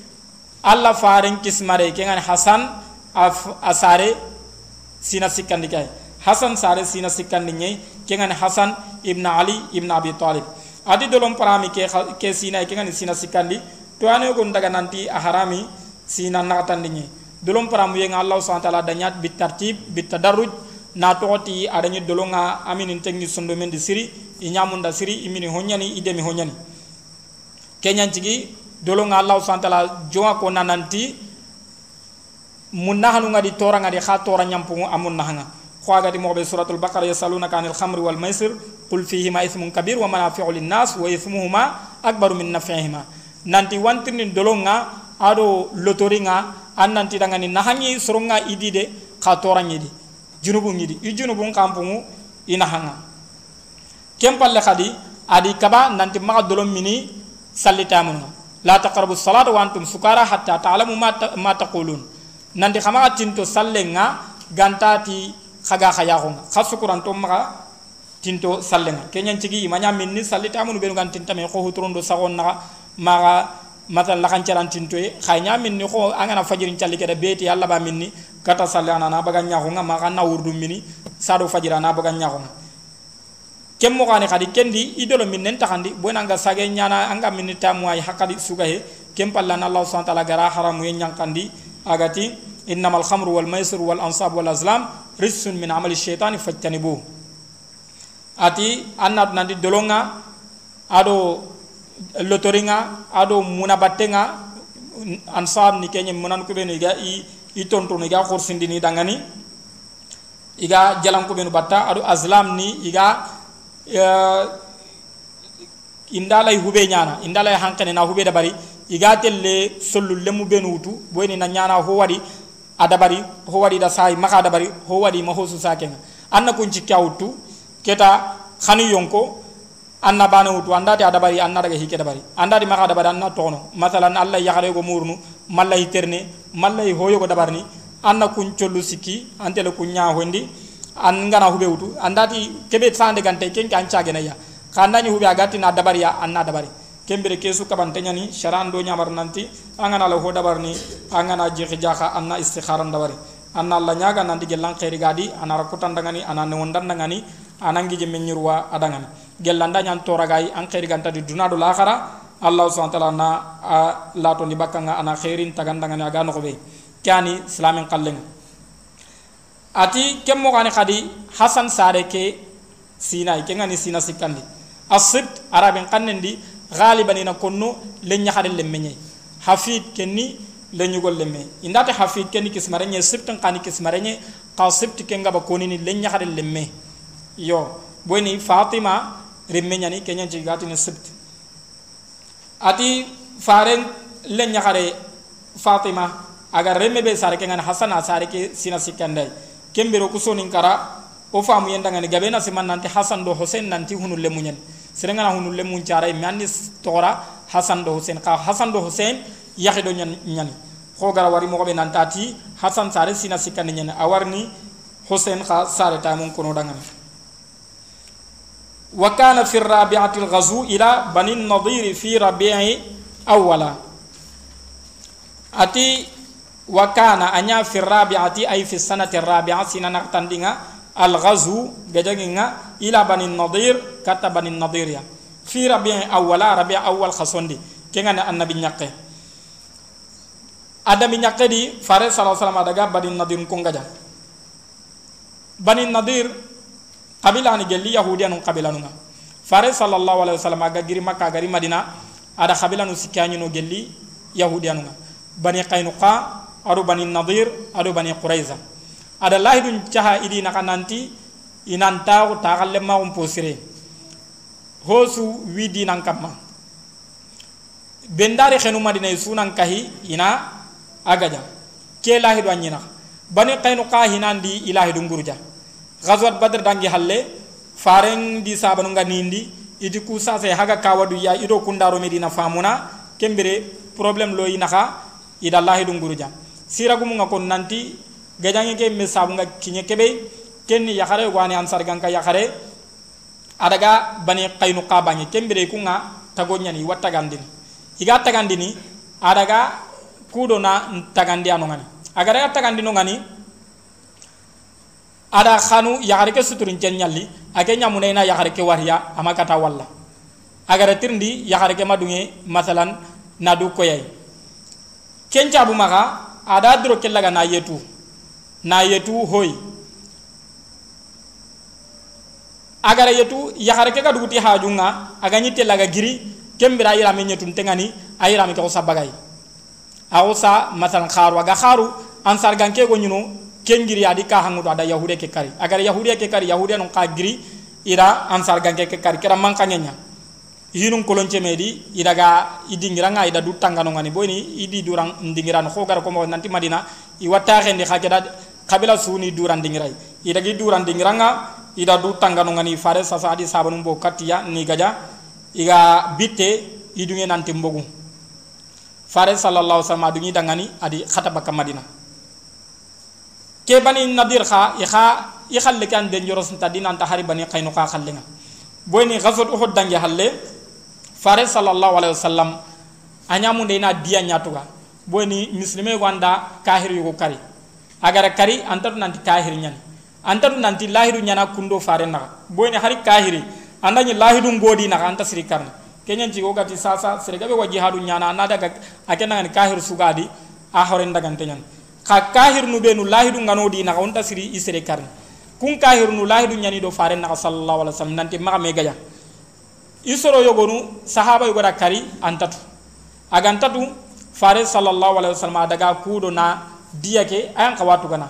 alla faren kismare ke ngani hasan asare sina sikandi kay hasan sare sina sikandi nyai ke ngani hasan ibn ali ibn abi talib. Adi dolom parami ke ke sina ke ngani sina sikandi to ane ko daga nanti a harami sina nakatandi nyai dolom param yang allah subhanahu wa ta'ala danyat bit tartib bit tadarruj na toti adanya dolonga amin tengi sondo men di siri inyamunda siri imini honyani idemi honyani. Kenyan cigi dolonga allah subhanahu wa ta'ala jonga ko nananti munahanu ngadi tora ngadi kha tora nyampungu amun nahanga khwaga di mobe suratul baqara yasalunaka anil khamri wal maisir qul fihi ma ithmun kabir wa manafi'u lin nas wa ithmuhuma akbaru min naf'ihima. Nanti wantin dolonga ado lotoringa annan tidangani nahangi soronga idide ka torangi di junubu ngidi i junubu kampungu inahanga kempalle khadi adi kaba nanti maga dolom mini sallitamunga la taqrabu salata wa antum sukara hatta ta'lamu ma taqulun nanti khama tinto sallenga gantati khaga khayakhunga khasukuran to maga tinto sallenga kenyan cigi imanya minni sallitamunu benu gantintame ko huturondo sagon naga maga matal la kancaran tintoy khaynya min ni ko angana fajirin calli keda beti alla ba minni kata salli ana na baga nyaako nga maka na wurdu mini sado fajira na baga nyaako nga kem mo kani khadi kendi idolo min nen takhandi bona nga sage nyana anga minni tamu ay hakadi sugahe. Kem palla na allah subhanahu wa ta'ala gara haramu yen nyankandi agati innamal khamru wal maisir wal ansab wal azlam rijsun min amali shaytan fajtanibu. Ati annat nandi dolonga ado lotoringa ado muna battenga ansab ni kenye munan ko benu iga i i tonto ni ga dangani. Iga jalan ko batta ado azlam ni iga indala hube ñana indala hankane na hube dabari iga telle sollu lemu benu wutu boyni na ñana ho wadi adabari ho wadi da sai maka dabari ho wadi ma hosu sakenga anna kunci kawtu keta khani yonko anna bana wutu andati adabari anna daga hike dabari andati maka dabari anna tono masalan allah yakhare go murnu mallay terne mallay hoyo go dabarni anna kun chollu sikki antele kun hondi an ngana hube wutu andati kebe sande gante ken kan caage na ya kandani hube agati na dabari ya anna dabari kembere kesu kabante nyani sharan do nyamar nanti angana la ho dabarni angana jekhi jaka anna istikharan dabari anna allah nyaga nanti gelang khairi gadi anara kutandangani anane wondandangani anangi je menyurwa adangani. Gelanda nyan toragai an khairi ganta di dunado lakhara allah subhanahu wa ta'ala na la to ni bakanga ana khairin tagandangani aga no be kyani islamin ati kemmo gani khadi hasan sare ke sina ke ngani sina sikandi. Asibt arabin kannendi ghaliban ina konno lenya khade lemmenye hafid kenni lenyugol lemme. Indate hafid kenni kismarenye sibtan kani kismarenye ka sibt kenga ba konini lenya khade lemme. Yo boni fatima rimme ñani keñan ci gatini sibt. Ati faren le ñaxare fatima aga remme be sare ke ngani hasana sare ke sina sikkanday kembero kusonin kara o famu yenda ngani gabe na siman nanti hasan do hosen nanti hunulle muñen serengana hunulle mun caray mi tora hasan do hosen ka hasan do hosen yahi do nyan nyani. Ko gara wari mogoɓe nantati hasan sare sina sikani ñani awarni hosen ka sare ta mun kono dangani. Wa kana fi rabi'atil ghazu ila bani nadir fi rabii awala ati wa kana anya fi rabi'ati ay fi sanati rabi'a sinana tandinga al ghazu gajaginga ila bani nadir kata bani nadir ya. Fi rabi'a awwala rabi'a awwal khasondi kenga annabi nyakke. Ada minyakke di fare sallallahu alaihi wasallam daga bani nadir ko ngaja bani nadir qabila ni gelli yahudiyan qabila nunga. Fare sallallahu alaihi wasallam aga giri makka gari madina ada qabila nu no gelli yahudiyan bani qainuqa adu bani nadir adu bani quraiza. Ada lahidun caha idi naka nanti inantaxu taxalle maxum posire hosu widi nan kamma. Bendari xenu madina sunan kahi ina agaja. Ke lahidu a ñina bani xaynu xa hinandi i lahidu ngurja gazwat badr dangi halle faren di sabanunga nindi iti ku sase haga kawadu ya ido kundaro medina famuna kembere problem lo inaxa ida lahidu nguruja siragumunga kon nanti gajange ke me sabunga kinye kebe kenni yakare wani ansar ganka yakare adaga bani qaynu qabanye kembere kunga tagonyani wattagandini iga tagandini adaga kudo na tagandi anu ngani agara tagandi no ngani ada khanu yakare ke suturin nyalli ake nyamune na yakare ke wariya amakata walla. Agara tirndi yakare ke madunge masalan nadu koyay kenca bu maka ada dro kellaga na yetu na yetu hoy agara yetu yakare ke kaduguti hajunga aga nyite laga giri kembira ira me nyetun tengani ayira me ko sabagay awsa masalan kharu aga kharu ansar ganke go nyuno kengiri adi ka ada yahude ke kari. Agara yahude ke kari yahude non ka giri ira ansar ganke ke kari kera mankanyanya hinum kolonce medi idaga idingira nga ida dutanga no ngani boyni idi durang ndingira no khogar ko nanti madina i watta khende khajada kabila suni duran dingirai. Idagi duran dingira nga ida dutanga no ngani fare sasa adi sabanu bo katiya ni gaja iga bitte idunge nanti mbogu. Fare sallallahu alaihi wasallam dangani adi khata bakka madina ke bani nadir kha i kha i khalle kan den joros tadina anta hari bani qaynu kha boyni ghazwat uhud dangi halle fare sallallahu alaihi wasallam anyamu de na dia nyatuga boni muslime wanda kahir yugo kari. Agar kari antar nanti kahir nyan. Antar nanti lahiru nyana kundo fare na. Boni hari kahiri andani lahiru ngodi na anta sirikar kenyan ci gati sasa sirga be wajihadu nyana na daga akena ni kahir sugadi a horen daga tenyan ka kahir nu benu lahiru ngano di na onta siri isere kun kahir nu lahiru nyani do fare na sallallahu alaihi wasallam nanti ma me gaya isoro yogonu sahaba yogoda kari antatu. Agantatu fare sallallahu alaihi wasallam daga kudo na diya ke ayan kawatu gana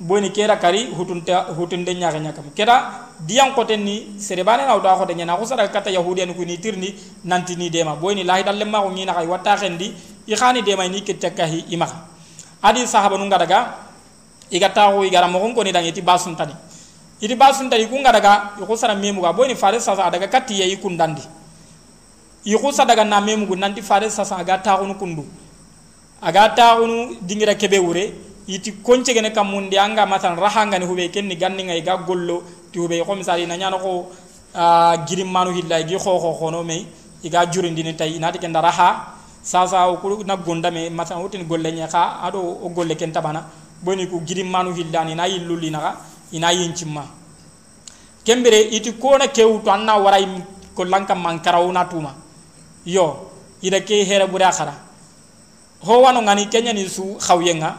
boni kera kari hutunte hutunde nyaga nyakam. Kera diyan koten ni serebane na uda khote nyana kusara kata yahudiyan ku ni tirni nanti ni dema. Boni lahi dalle ma ko ngina kay wata khendi i khani dema ni ke takahi ima adi sahaba nu ngadaga igata ko igara mo ko ni dangi ti basun tani iti basun tari ku daga iku sara memu ga. Boyni fare sasa daga katti ya ikun dandi iku sa daga na memu gu nanti fare sasa aga taunu kundu. Aga taunu dingira kebe wure iti konce gene kam mundi anga matan rahanga ni hube kenni ganni ngai ga gollo ti hube ko misali na nyano ko girim manu hilla gi kho kho khono me iga jurindi ni tay nati ken raha. Sasa ko na gonda me matan wutin golle nya ka ado o golle ken tabana. Boni ku girim manu hilla ni na yilluli na ina yincimma kembere iti kona kewu to anna waray ko lanka man karawna tuma. Yo ida ke hera bura khara ho wano ngani kenya ni su khawyenga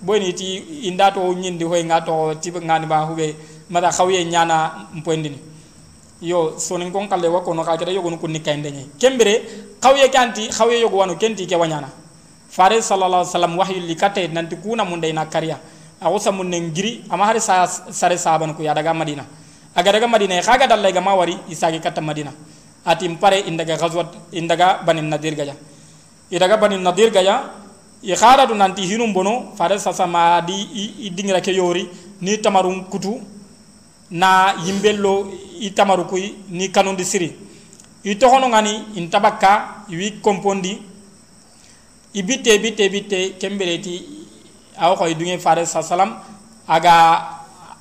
boyni ti inda to nyindi hoy nga to ti ngani ba hube mada khawye nyana mpwendini. Yo sonin kon kalle wa kono ka kede yogon kunni kayde nyi kembere khawye kanti khawye yogo wano kenti ke wanyana. Fare sallallahu alaihi wasallam wahyu likate nanti kuna munde na kariya ago samun nen giri ama hari sa sare saban ku ya daga madina. Aga daga madina ya kaga dalle ma wari isagi kata madina. Ati pare indaga ghazwat indaga banin nadir gaya. Idaga banin nadir gaya i khara du nanti hinum bono fare sasa ma di dingira ke yori ni tamarum kutu na yimbello i tamaru kuy ni kanundi siri. I tohono ngani in tabakka wi kompondi i bitte bitte bitte kembeleti aw koy dunge fare sa salam aga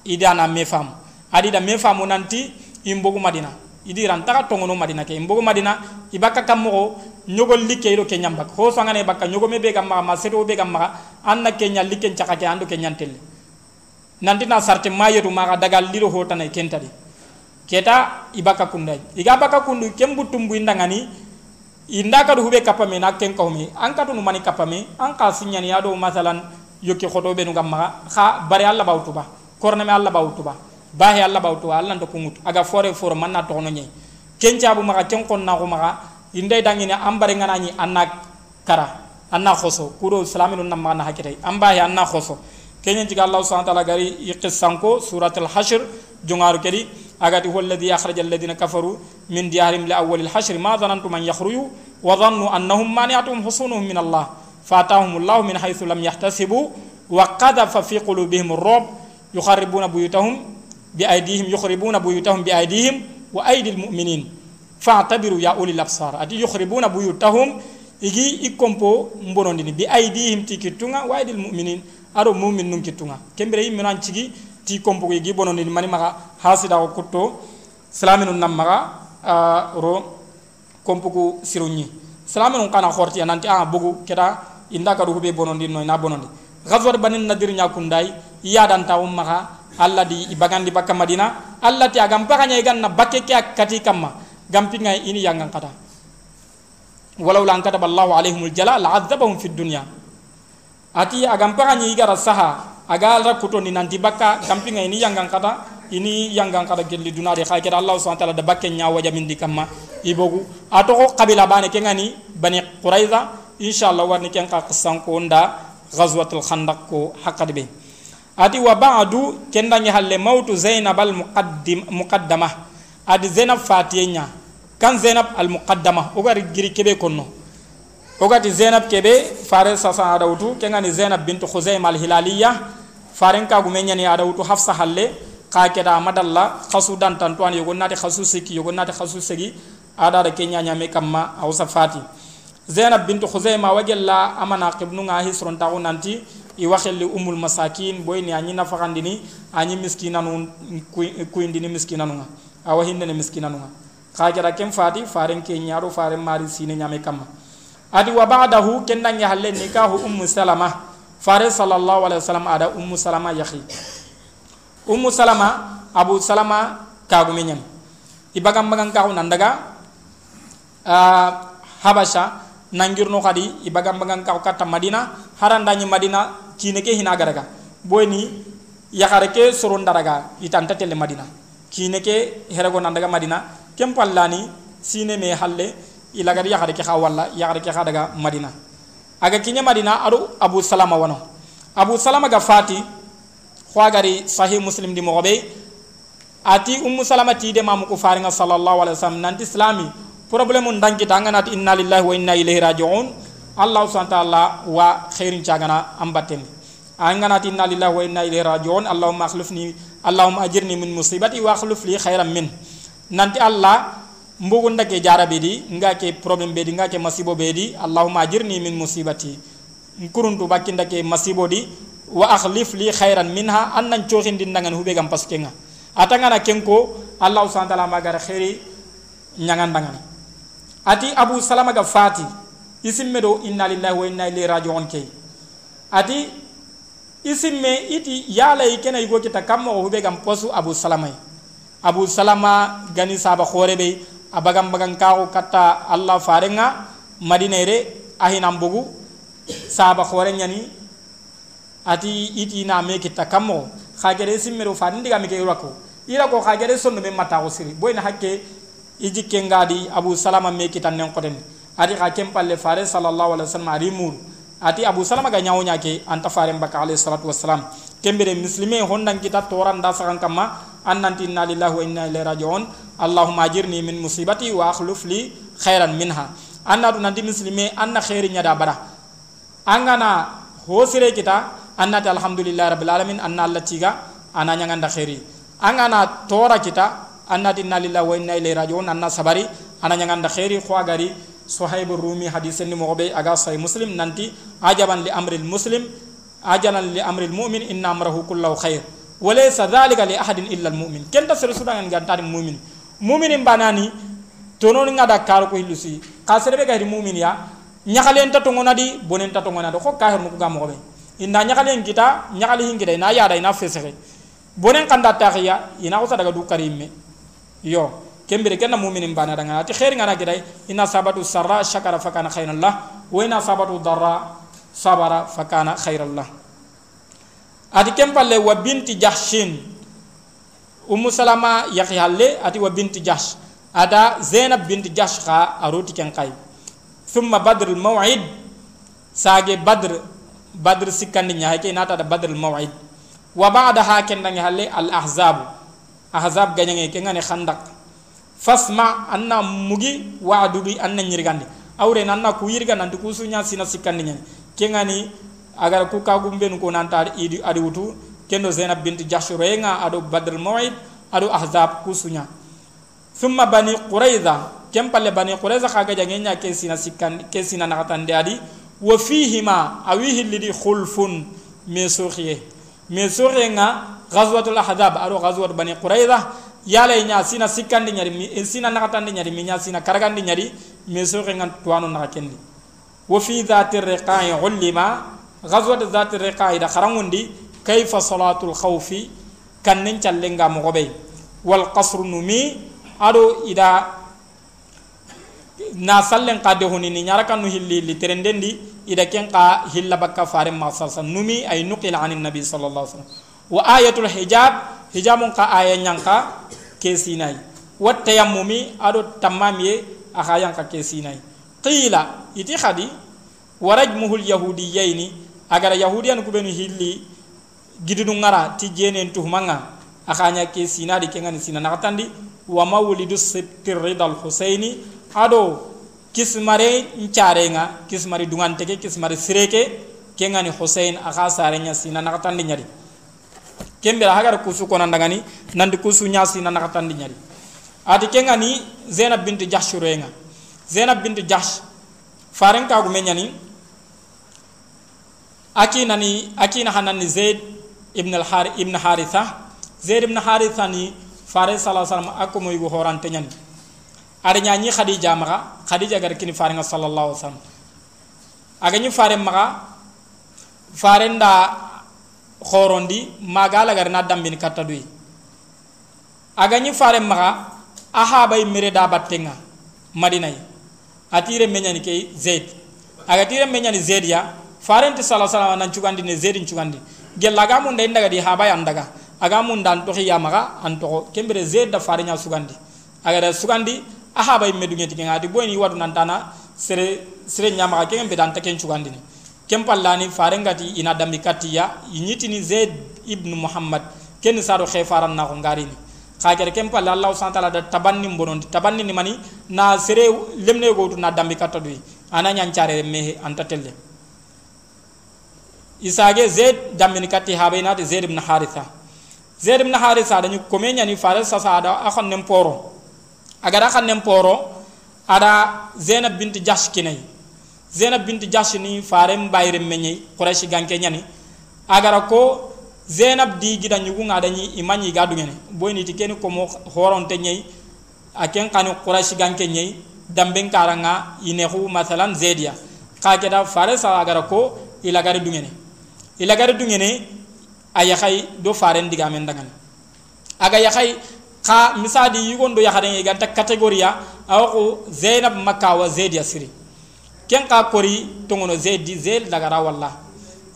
idana me fam adi da me famu nanti imbogu madina. Idi ran taga tongono madina ke mbogo madina ibaka kammo nyogol like do ke nyamba ho sangane baka nyogo me be gamma ma seto be gamma anna ke nyal like chaka ke ando ke nyantel nanti na sarte mayetu maga dagal liro hotana kentadi keta ibaka kundai. Iga baka kundu kembu tumbu indangani inda ka do hube kapame na ken mi an ka nu mani kapame an ka sinyani ado masalan yoki khoto be nu gamma kha bari alla bawtuba korne me alla bawtuba bahi alla bawtu alla ndo kungut aga fore fore manna to no nyi kenca bu maka ken kon na ko maka inde dangini ambare ngana nyi anna kara anna khoso kuro islaminu nam mana hakire ambahi anna khoso kenyen tiga allah subhanahu wa ta'ala gari yiqissanko suratul hashr jungaru kedi agati huwa alladhi akhrajal ladina kafaru min diyarihim li awwalil hashr ma dhanantum an yakhruju wa dhannu annahum mani'atuhum husunuhum min allah fatahumullahu min haythu lam yahtasibu wa qadhafa fi qulubihim ar-ru'b yukharibuna buyutahum biaydihim yukhribuna buyutahum biaydihim wa aydil mu'minin fa'tabiru ya ulil absar ati yukhribuna buyutahum igi ikompo mbonondini bi aydihim tikitunga wa aydil mu'minin aro mu'min nun kitunga kembere yimmi nan cigi ti kompo igi bonondini mani maga hasida ko kutto salaminu nam maga ro kompo ku sirunyi kana khorti nanti a bugu inda ka ruhube bonondi no na bonondi. Ghazwat banin nadir nya kundai iya dan tawum maka alla di ibagandi bakka madina alla ti agam pakanya iganna bakke ke kati kamma. Gampinga ini yang kata walau lan kata ballahu alaihimul jala la'adzabahum fid dunya. Ati agam pakanya igara saha agal ra kuto ni nanti bakka gampinga ini yang kata ini yang kata gelli dunari khay kira allah subhanahu wa ta'ala da bakke nyawa jamin di kamma. Ibogu ato ko qabila bane ke ngani bani quraiza inshallah warni ken ka qissan ko nda ghazwatul khandaq ko hakadi adi wa ba'du kendangi halle mautu zainab al muqaddim muqaddama adi zainab fatiyenya kan zainab al muqaddama ogari giri kebe konno. Ogati zainab kebe fare sasa adawtu kengani zainab bint khuzaim al hilaliya faren ka gumenya ni adawtu hafsa halle. Ka keda madalla khasu dan tantuan yogo nati khasu siki yogo nati khasu sigi ada da kenya nyame kamma awsa fati zainab bint khuzaim wajalla amana qibnu nga hisron tawo nanti i waxelli umul masakin boy ni anyi nafakandini anyi miskinanu kuyindini miskinanu nga awa hindene miskinanu nga. Khajara kem fati faren ke nyaro faren mari sine nyame kamma adi wa ba'dahu kendangi halle nikahu ummu salama. Fare sallallahu alaihi wasallam ada ummu salama yakhi. Ummu salama abu salama kagu menyam ibagam bagang kagu nandaga uh, habasha nangirno kadi ibagam bagang kagu kata madina harandañi madina kine ke hina garaga boyni yakare ke soron daraga itanta tele madina kine ke herego nandaga madina kem pallani sine me halle ilagari yakare ke khawalla yakare ke khadaga madina aga kinya madina adu abu salama wano. Abu salama ga fati khwagari sahih muslim di mogobe ati ummu salama ti de mamu ko faringa sallallahu alaihi wasallam nanti islami problème ndangi tangana inna lillahi wa inna ilaihi raji'un. Allah subhanahu wa wa khairin chagana ambaten. Angana inna lillahi wa inna ilaihi rajiun. Allahumma akhlifni allahumma ajirni min musibati wa akhlif li khairan min. Nanti allah mbugu ndake jarabe di ngake problem be di ngake masibo be di allahumma ajirni min musibati. Kuruntu bakki ndake masibo di wa akhlif li khairan minha annan din dangan hube gam paskenga atangana kenko allah subhanahu wa ta'ala magara khairi nyangan dangan ati abu salama ga fati isimme do inna lillahi wa inna ilaihi raji'un kay ati isimme iti yala ikena igo kita kammo hube gam posu abu salama. Abu salama gani saba khore be abagam bagan kawo kata allah farenga madina re ahinam bugu saba khore nyani ati iti na me kita kammo khagere simme do fandi diga me ke rako ira ko khagere sonno me mata ko siri boyna hakke iji kengadi abu salama me kita nen koden. Ati ka kem palle fare sallallahu alaihi wasallam ari mur. Ati abu salama ga nyawo nyake anta fare mbaka alaihi salatu wassalam. Kembere muslime hondan kita toran da sakan kama annanti inna lillahi wa inna ilaihi rajiun. Allahumma ajirni min musibati wa akhlif li khairan minha. Anna nanti muslime anna khairi nyada bara angana hosire kita annati alhamdulillah rabbil alamin anna allah tiga ana nyanganda khairi. Angana tora kita annati inna lillahi wa inna ilaihi rajiun anna sabari ana nyanganda khairi khwagari صهيب الرومي حديث مغبي أجا صحيح مسلم ننتي عجبا لأمر المسلم عجبا لأمر المؤمن إن أمره كله خير وليس ذلك لأحد إلا المؤمن كنت سرسودا أن غانتار المؤمن mu'minin banani tonon ngada kar ko hilusi kasere be gari mu'min ya nyakalen ta tongona di bonen ta tongona do ko kahir mu ga mo be inda nyakalen kita nyakali hingida na yada ina fesere bonen kanda taxiya ina ko daga du karimme yo kembere kenna mu'minin bana daga ati khair ngana gidai ina sabatu sarra shakara fakana khairan lah wa ina sabatu darra sabara fakana khairan lah ati kempalle wa binti jahshin ummu salama yakhi halle ati wa binti jahsh ada zainab binti jahsh kha aruti ken kai thumma badr al maw'id sage badr badr sikandi nya ke nata da badr al maw'id wa ba'daha ken dangi halle al ahzab ahzab ganyange ke ngane khandak. Fasma anna mugi wa'du bi anna nyirgandi awre nanna ku yirga nan ku sunya sina sikandi nya ke ngani agar ku ka gumben ko nan tar idi adi wutu kendo zainab bint jahsh renga ado badr mawid ado ahzab kusunya. Thumma bani quraiza kem palle bani quraiza khaga jangenya ke sina sikkan ke sina nakatan de adi wa fihima awihi lidi khulfun me sokhiye me sokhenga ghazwatul ahzab ado ghazwat bani quraiza yala nya sina sikkandi nyari mi sina nakatan nyari mi nya sina karagandi nyari me sokhenga tuano nakakendi wa fi dhati riqa'i ulima غزوة ذات الرقاء إذا خرموندي كيف صلاة الخوف كان ننشالنغا مغبي والقصر نمي أدو إذا ناسلن قد هوني نيارا كانوا هلي لترندندي إذا كان قا هلا بكا فارم ما صلصا نمي أي نقل عن النبي صلى الله wa ayatul hijab hijamun ka ayen yanka kesinai. Wa tayammumi ado tamami aka yanka kesinai. Qila iti khadi Yahudi alyahudiyaini agara yahudiyan kubenu hilli gidunu ngara ti jenen tuhmanga akanya kesina di kengani sina nakatandi. Wa mawlidu sittir ridal husaini ado kismare ncarenga kismare dunganteke kismare sireke kengani husain aka sarenya sina nakatandi nyari kembe hagara kusu kona ndangani nandi kusu nya sina nakatandi nyari. Ati ke ngani zainab bint jahsh renga zainab bint jahsh faren ka gumenyani akina ni akina hanani zaid ibn al har ibn haritha. Zaid ibn haritha ni fare sallallahu alaihi wasallam akko moy go horante nyani ada nyanyi khadija maka khadija gar kini fare sallallahu alaihi wasallam. Aga ni fare fare nda khorondi magala gar na dambin katadui aga ni fare maka aha bay mere da battenga madinay atire menyani kay zaid aga tire menyani zaid ya farenti sala sala nan cugandi ne zedin cugandi gella ga mun daga di haba yan daga aga mun dan to ya maga an to kembere zed da farenya sugandi aga da sugandi a haba imme dunge tike ngadi boyni wadu nan tana sere sere nyama ga kembe dan taken cugandi ne kem pallani farengati ina dambi katiya ni zed ibn muhammad ken saro khifaran na ko ngari ni kagere kem palla allah subhanahu wa ta'ala da tabanni bonon tabanni ni mani na sere lemne go na dambi katadui ananya nyancare mehe anta telle isage zaid damin kati habayna de zaid ibn haritha. Zaid ibn haritha dañu komenya ni faral sa sa da akhon nem poro agara khon nem poro ada zainab bint jahsh kinay zainab bint jahsh ni farem bayre meñi quraish ganke nyani agara ko zainab di gida nyugu ngada ni imani gadu ngene. Boyni ti ken ko mo horonte nyai aken kanu quraish ganke karanga inehu masalan zaidia kageda fare sa agara ko ila gari dungene ila gari dungene aya khay do faren diga men dangan aga ya khay ka misadi yugon do yakhade ga ta kategoria awo zainab makka wa zaid yasri ken ka kori tongono zaid di zaid daga ra walla.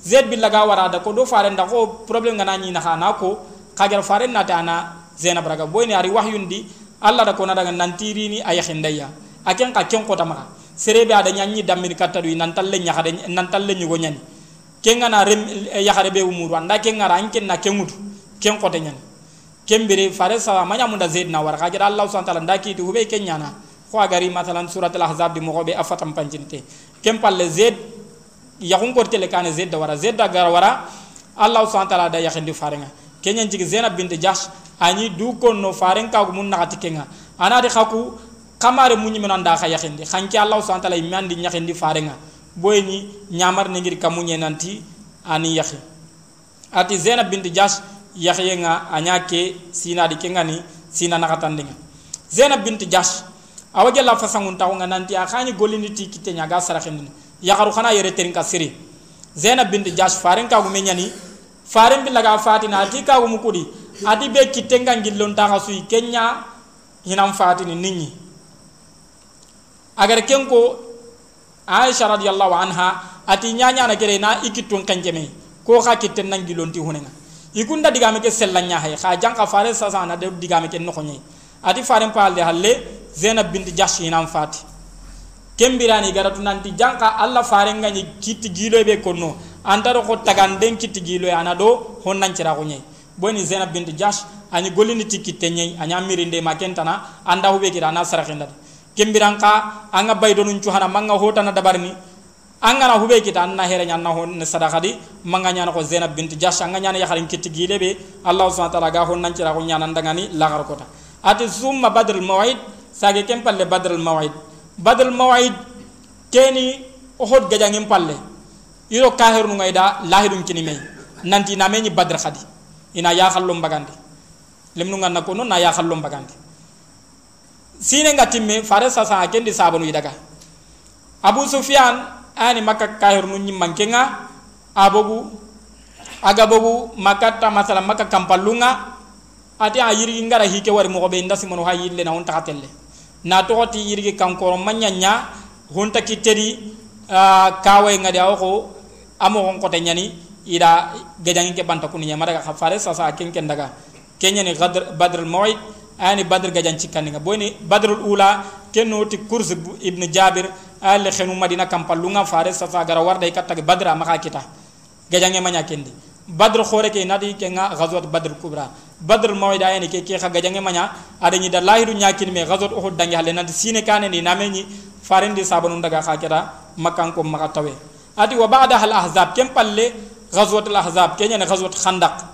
Zaid bi laga wara da ko do faren da ko problem ngana ni na khana ko kagar faren na ta na zainab raga boyni ari wahyundi alla da ko na daga nantiri ni aya khindaya aken ka ken ko tamaka serebe ada nyanyi dammi katadu nan talle nyakhade nan talle nyugo nyani. Kenga na rem eh, yakare be umuru. Anda kenga ran ken na kemutu ken kote nyan kembere fare sawa manya munda zaid na war kagira allah subhanahu wa ta'ala ndaki tu hube kenya na ko agari matalan surat al ahzab di mogobe afatam pancinte. Kem palle zaid yakun ko tele kana zaid da wara. Zaid da gar wara allah subhanahu wa ta'ala da yakhindi farenga. Kenya jigi zainab bint jahsh ani du ko no faren ka mun na kenga. Ana de khaku kamare munyi menanda kha yakhindi khanki allah subhanahu wa ta'ala imandi nyakhindi farenga. Boyni nyamar ne ngir kamunye nanti ani yahi ati zainab bint jash yahi nga anyake sina di kengani sina nakatandinga zainab bint jash awa gella fasangun taxunga nanti a xañi golini ti kitte ñaga saraxendini yaxaru xana yere terin ka siri. Zainab bint jash faren kagume ñani faren billaga fatina ati kagumu kudi ati be nga ngillon suyi kenya hinan fatini nit agar ken ko aisha radiyallahu anha ati ñañana gere na ikittun kenceme ko xa kitte nan gillonti hunenga. Ikunda digame ke sellanya hay xa janka fare sasa na de digame ke ati faren paalde halle zainab bint jahsh hinan fati kembirani garatu nanti janka alla farenga ni kitti gilo be konno. Antaro ko taganden kitti gilo ana do honnan cira ko nyai boni zainab bint jahsh ani golini tikitte nyai anya mirinde makentana anda hube kira na sarakhinda kembiranka anga baydonu cuhana manga hotana dabarni anga na hube kita anna here nyanna hon sadakadi manga nyana ko zainab bint jahsh anga nyana ya harin kitti gile be. Allah subhanahu wa ta'ala ga honnan cira ko nyana ndangani lagar kota ati summa badr mawid sage ken palle badr al mawid badr al mawid keni ohod gajangin palle. Iro kahir nu ngayda lahidum kini may nanti na meñi badr khadi. Ina ya khallum bagandi. Lemnu nganna ko non na ya khallum bagandi. Sine ngatimme fare sa sa kendi sabanu idaga abu sufyan ani makka kahir nu nyimman kenga. Abogu aga bogu makata masala makka kampalunga ati a yiri ngara hike wari mo be ndasi mono ha yille na on takatelle na togoti yirgi kankoro manyanya honta kiteri uh, kawe ngadi awko amo hon kote nyani ida gajangi ke banta kuni nyamara ka fare sasa ken ken daga. Kenya ni gadr badr mawid ani badr gajan cikani nga boyni badr ula ken noti kurs ibn jabir al khenu madina kampalunga fare sasa gara warda ikatta badra maka kita gajangi manya kendi badr khore ke nadi ke nga ghazwat badr kubra badr mawida yani ke ke khaga jange manya ada ni da lahiru nyakin me gazot uhud dangi halen nanti sine kane ni nameni farindi sabanu daga khakira makan ko maka tawe ati wa ba'da hal ahzab kem palle ghazwat al ahzab kenya ne ghazwat khandaq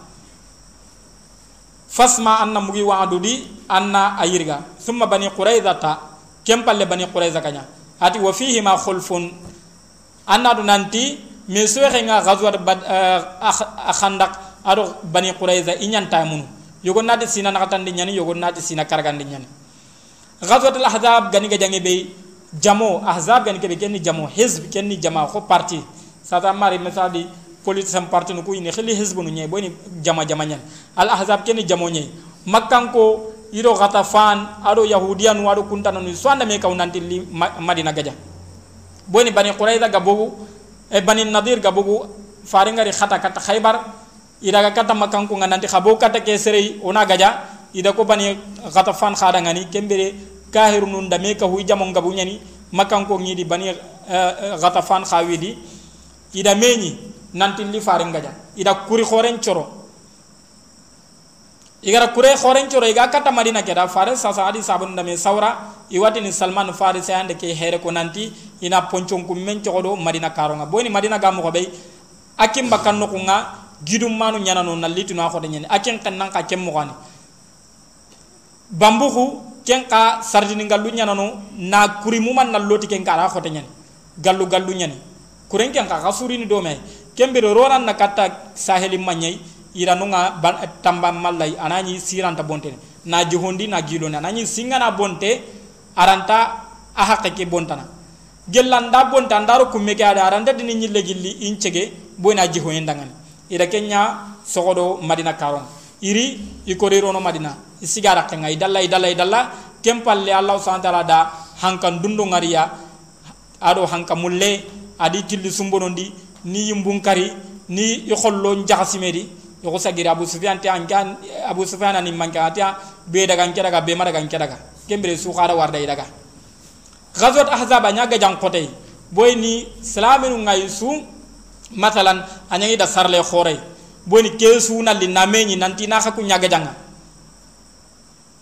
fasma anna mugi wa'du di anna ayirga thumma bani quraizata kem palle bani quraiza kanya ati wa fihi ma khulfun anna du nanti mi soxe nga ghazwat bad khandaq ado bani quraiza inyan tamunu yogon nati sina nakatandi nyani yogon nati sina karagandi nyani ghazwat al ahzab gani ga jangi be jamo ahzab gani kebe kenni jamo hizb kenni jama ko parti. Sata mari mesadi politique sam parti no ko ine khili hizb no nyay boni jama jama nyani al ahzab kenni jamo nyay makkan ko iro ghatafan ado yahudiyan wado kuntana no swanda me kawnanti madina gaja boni bani quraiza gabogu e bani nadir gabogu faringari khata kata khaybar ida ga kata makan ko nanti khabo kata ke serei ona gaja ida ko bani kata fan khada ngani kembere kahiru nun dame ka hui jamon gabu nyani makan ko ngidi bani kata fan khawidi ida meni nanti li fare ngaja ida kuri khoren choro. Igara kure khoren choro iga kata madina keda fare sasa adi sabun dame saura iwati ni salman faris ande ke here ko nanti ina ponconkunmen cogodo madina karonga. Boni madina ga mogoɓey akin bakan nokunga gidum manu ñanano na litino a xode ñani akin xennan xa ken moxoani bambuxu ken xa sardini gallu ñanano na kuri muman na loti ken ka ara xote ñani gallu gallu ñani kuren ken xa xa surini domey ken bire ronan na katta saheli mañay iranunga tamba mallay anañi siranta bontene na jihondi na giloni anañi singana bonte aranta a haqe ke bontana. Gellanda bonta ndaro kumme ke ada aranta dini nyille gilli incege boyna jiho yendangani ida kenya sogodo madina karon. Iri ikorirono madina. Isigara kenga idalla idalla idalla. Kempalle allah subhanahu wa ta'ala da hankan dundu ngariya ado hanka mulle adi tilli sumbonondi ni yimbunkari ni ikhollo njaxasimedi yoko sagiri abu sufyan te ankan abu sufyan ani manka atia be daga nkeda ga be madaga nkeda ga kembere su khara warda idaga ghazwat ahzab anya ga jang kote. Boy ni salaminu ngai su matalan anyangi da sarle khore. Boni kesu na li nameni nanti na khaku nyaga janga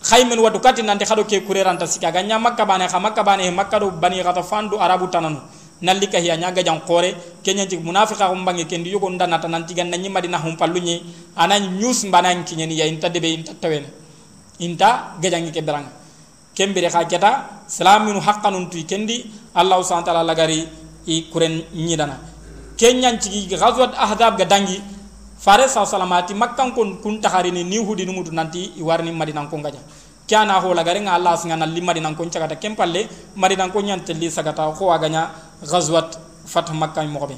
khaymen wadu kati nanti khado ke kureranta sika. Ganya makka bane kha makka bane makka do bani gata fandu arabu tananu. Nalli ka hiya nyaga jang khore. Kenya ci munafiqa ko mbangi kendi yugo ndana nanti gan nanyi madina hum pallunyi anani news mbanan kinyeni ya inta debe inta tawen inta gajangi ke berang kembere keta salaminu haqqanun tu kendi allah subhanahu ta'ala lagari i kuren nyidana. Kenyan cigi ghazwat ahzab ga dangi fare sa salamati makkan kun kun tahari ni hudi numutu nanti i warni madina ko ngaja kyana ho la garenga allah singa na limma dinan ko cagata kem palle marinan ko nyante li sagata ko aganya ghazwat fat makkah mo be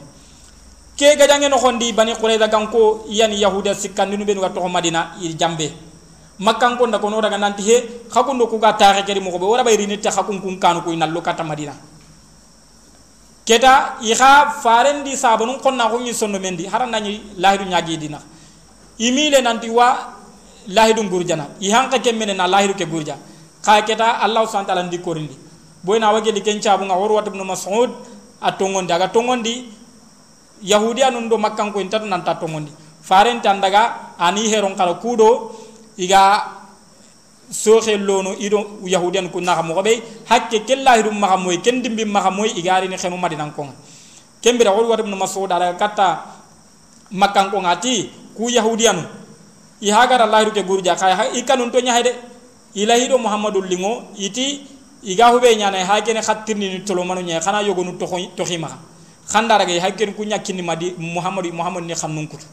ke gajange no hondi bani qurayza ganko yani yahuda sikkandi nu be no to madina i jambe makkan ko ndako no daga nanti he hakundo ku ga taxe keri mo be wara bayri ni ta hakun kun kanu ko inallo kata madina keta iha farendi sabanu konna ko ni sonno mendi haran nani lahidu nyagi dina. Imile nanti wa lahidu gurjana. Ihanka kemmene na lahidu ke gurja. Ka keta allah subhanahu wa ta'ala ndi korindi boyna wage li kencha bu nga wor wat ibn mas'ud aga tongondi yahudiya nun do makkan ko intatu nan ta tongondi faren tandaga ani heron kala kudo iga soxe lono ido yahudiyan ku moxo ɓey hakke ke lahirum maxa moy ken dimbi maxa moy igarini xenu madinan konga kembira xol wat ibn mas'ud ala katta makkan konga ti ku yahudiyanu i hagara lahiru ke gurja kay i kanun to nyahay de. Do muhammadul lingo iti iga hube nyana ha kene khatirni ni tolo manu nya khana yogo nu to to khima khanda raga ha kene kunya kinni madi muhammadu muhammad ni khannun kutu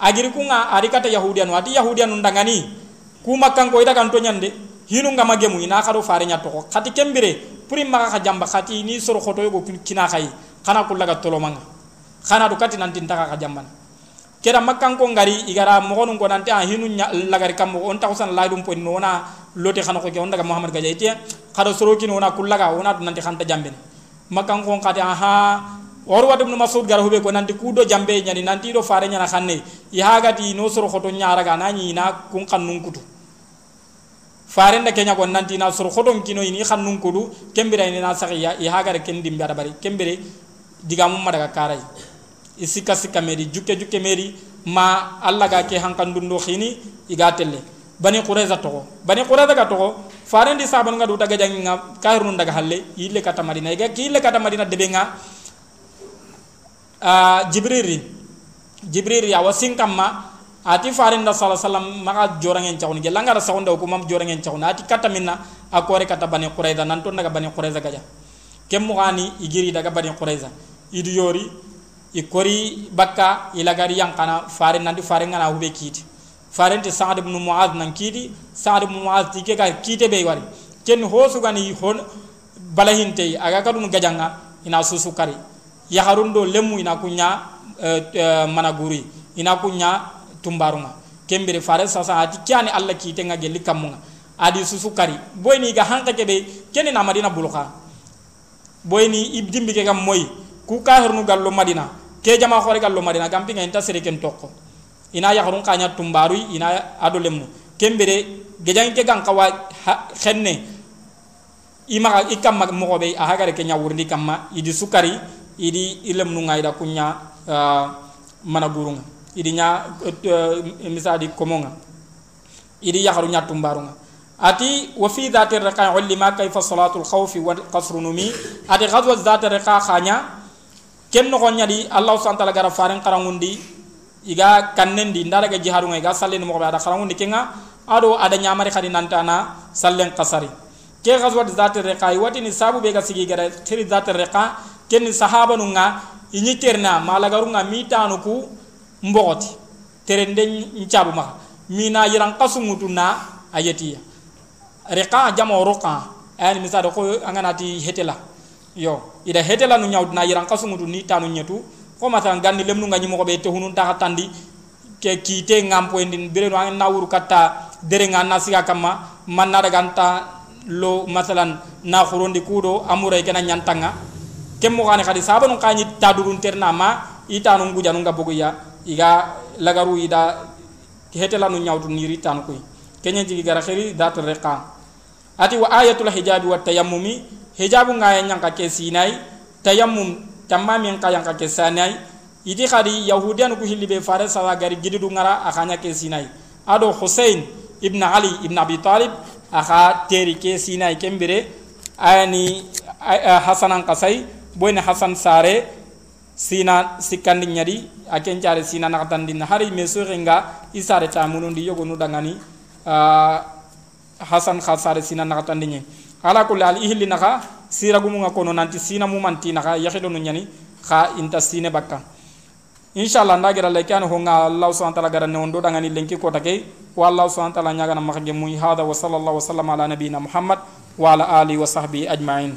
agiri kunga ari kata yahudian wati yahudian undangani ku makkan ko ida kan to nyande hinu ngama gemu ina kharo fare nya to khati kembire puri maka khajamba khati ni soro khoto yogo kina khay khana kullaga tolo manga. Khana du kati nanti ntaka khajambana kera makkan ko ngari igara mo ko nanti a hinu lagari kam on ta usan laydum po nona lote xana ko ke on daga muhammad gaja ite khada soroki nona kullaga ona nanti khanta jambe makkan ko ngati aha oru wadu ibn masud gar hube ko nanti kudo jambe nyani nanti do fare nyana xanne ya gati no soro khoto nyaara ga nani na kun kannun kutu fare nda kenya ko nanti na soro khoto kino ini khannun kudu kembira ni na saxiya ya gare ken dimbe ada bari. Kembere digamu madaga karay isika sika meri jukke jukke meri ma alla ga ke hankandundo khini iga bani qurayza to bani qurayza ga to farendi saban ga duta ga janga kairun daga halle yille kata madina iga kille kata madina debe nga jibriri. Jibril ya wasin kamma ati farinda alaihi wasallam maka jorangen chawni ge langara sawonda ko mam jorangen chawni ati kata minna akore kata bani qurayza nan to daga bani qurayza gaja. Kem mo igiri daga bani qurayza. Idu yori i kori bakka i lagari yankana fare nandi fare ngana hube kiti farin nti sa'ad ibn mu'adh nan kiti sa'ad ibn mu'adh tike ka kite be wari. Ken hosu gani hon balahinte aga kadun gajanga ina susu kari ya harundo lemu ina kunya uh, uh, mana guri ina kunya tumbarunga. Kembere fare sasa ati kyani alla kite nga gelli kamunga. Adi susu kari boyni ga hanka kebe ken na madina buluka. Boyni ibdimbi ke gam moy ku kahirnu gallo madina ke jama khore gallo madina gampi ngai ta sere ken tokko ina ya harun kanya tumbaru ina ado lemmu kembere gejang ke gang kawa khenne. Ima ikam mo be a hagare ke nyawurndi kamma idi sukari idi ilem nu ngai da kunya uh, mana gurunga idi nya uh, misadi komonga idi ya nya tumbarunga ati wa fi dhati raqa ulima kayfa salatul khawfi wal numi. Ati ghazwa dhati raqa khanya ken no nyadi allah subhanahu wa ta'ala gara faren qarangundi iga kannendi ndara ga jihadu ngai ga sallen mo ada qarangundi kenga. Ado ada nyamari khadi nantana sallen qasari ke ghazwat zat riqa wati sabu be ga sigi gara tiri zat riqa ken sahaba nu nga inyi terna malagaru nga mitanu ku mbogoti terende nchabu ma. Mina yiran qasumutu na ayatiya riqa jamo ruqa ani misado ko anganati hetela. Yo ida hetela nu nyawd na yiran kasungudu ni tanu nyetu. Ko mata ganni lemnu ngani mo ko be te hunun ta tandi ke kite ngampo endin bere no na wuru katta dere ngana siga kama man na daga anta lo masalan na khurondi kudo amure kena nyantanga kem mo khadi sabanu kanyi tadurun terna ma itanu nguja nu ngabogo ya iga lagaru ida hetela nu nyawdu ni ritanu koy kenya jigi gara khiri dat riqa ati wa ayatul hijabi wa tayammumi hijabu nga yang ka ke sinai tayammum tamami yang ka yang ka ke sanai idi khadi yahudian ku hilibe fare sawa gari gididu ngara akanya ke sinai ado husain ibn ali ibn abi talib aka teri ke sinai kembere ayani hasanan kasai boyne hasan sare sina sikandi nyadi aken care sina nakatandin hari meso renga isare tamunundi yogonu dangani uh, hasan khasare sina nakatandin ala kulli al ihli naka sira gumu nga kono nanti sina mu manti naka yahido no nyani kha inta sine bakka. Inshallah nda gira leke ani honga allah subhanahu wa ta'ala gara ne ondo dangani lenki kota ke wa allah subhanahu wa ta'ala nyaga na makage muy hada wa sallallahu wa sallam ala nabiyina muhammad wa ala alihi wa sahbihi ajma'in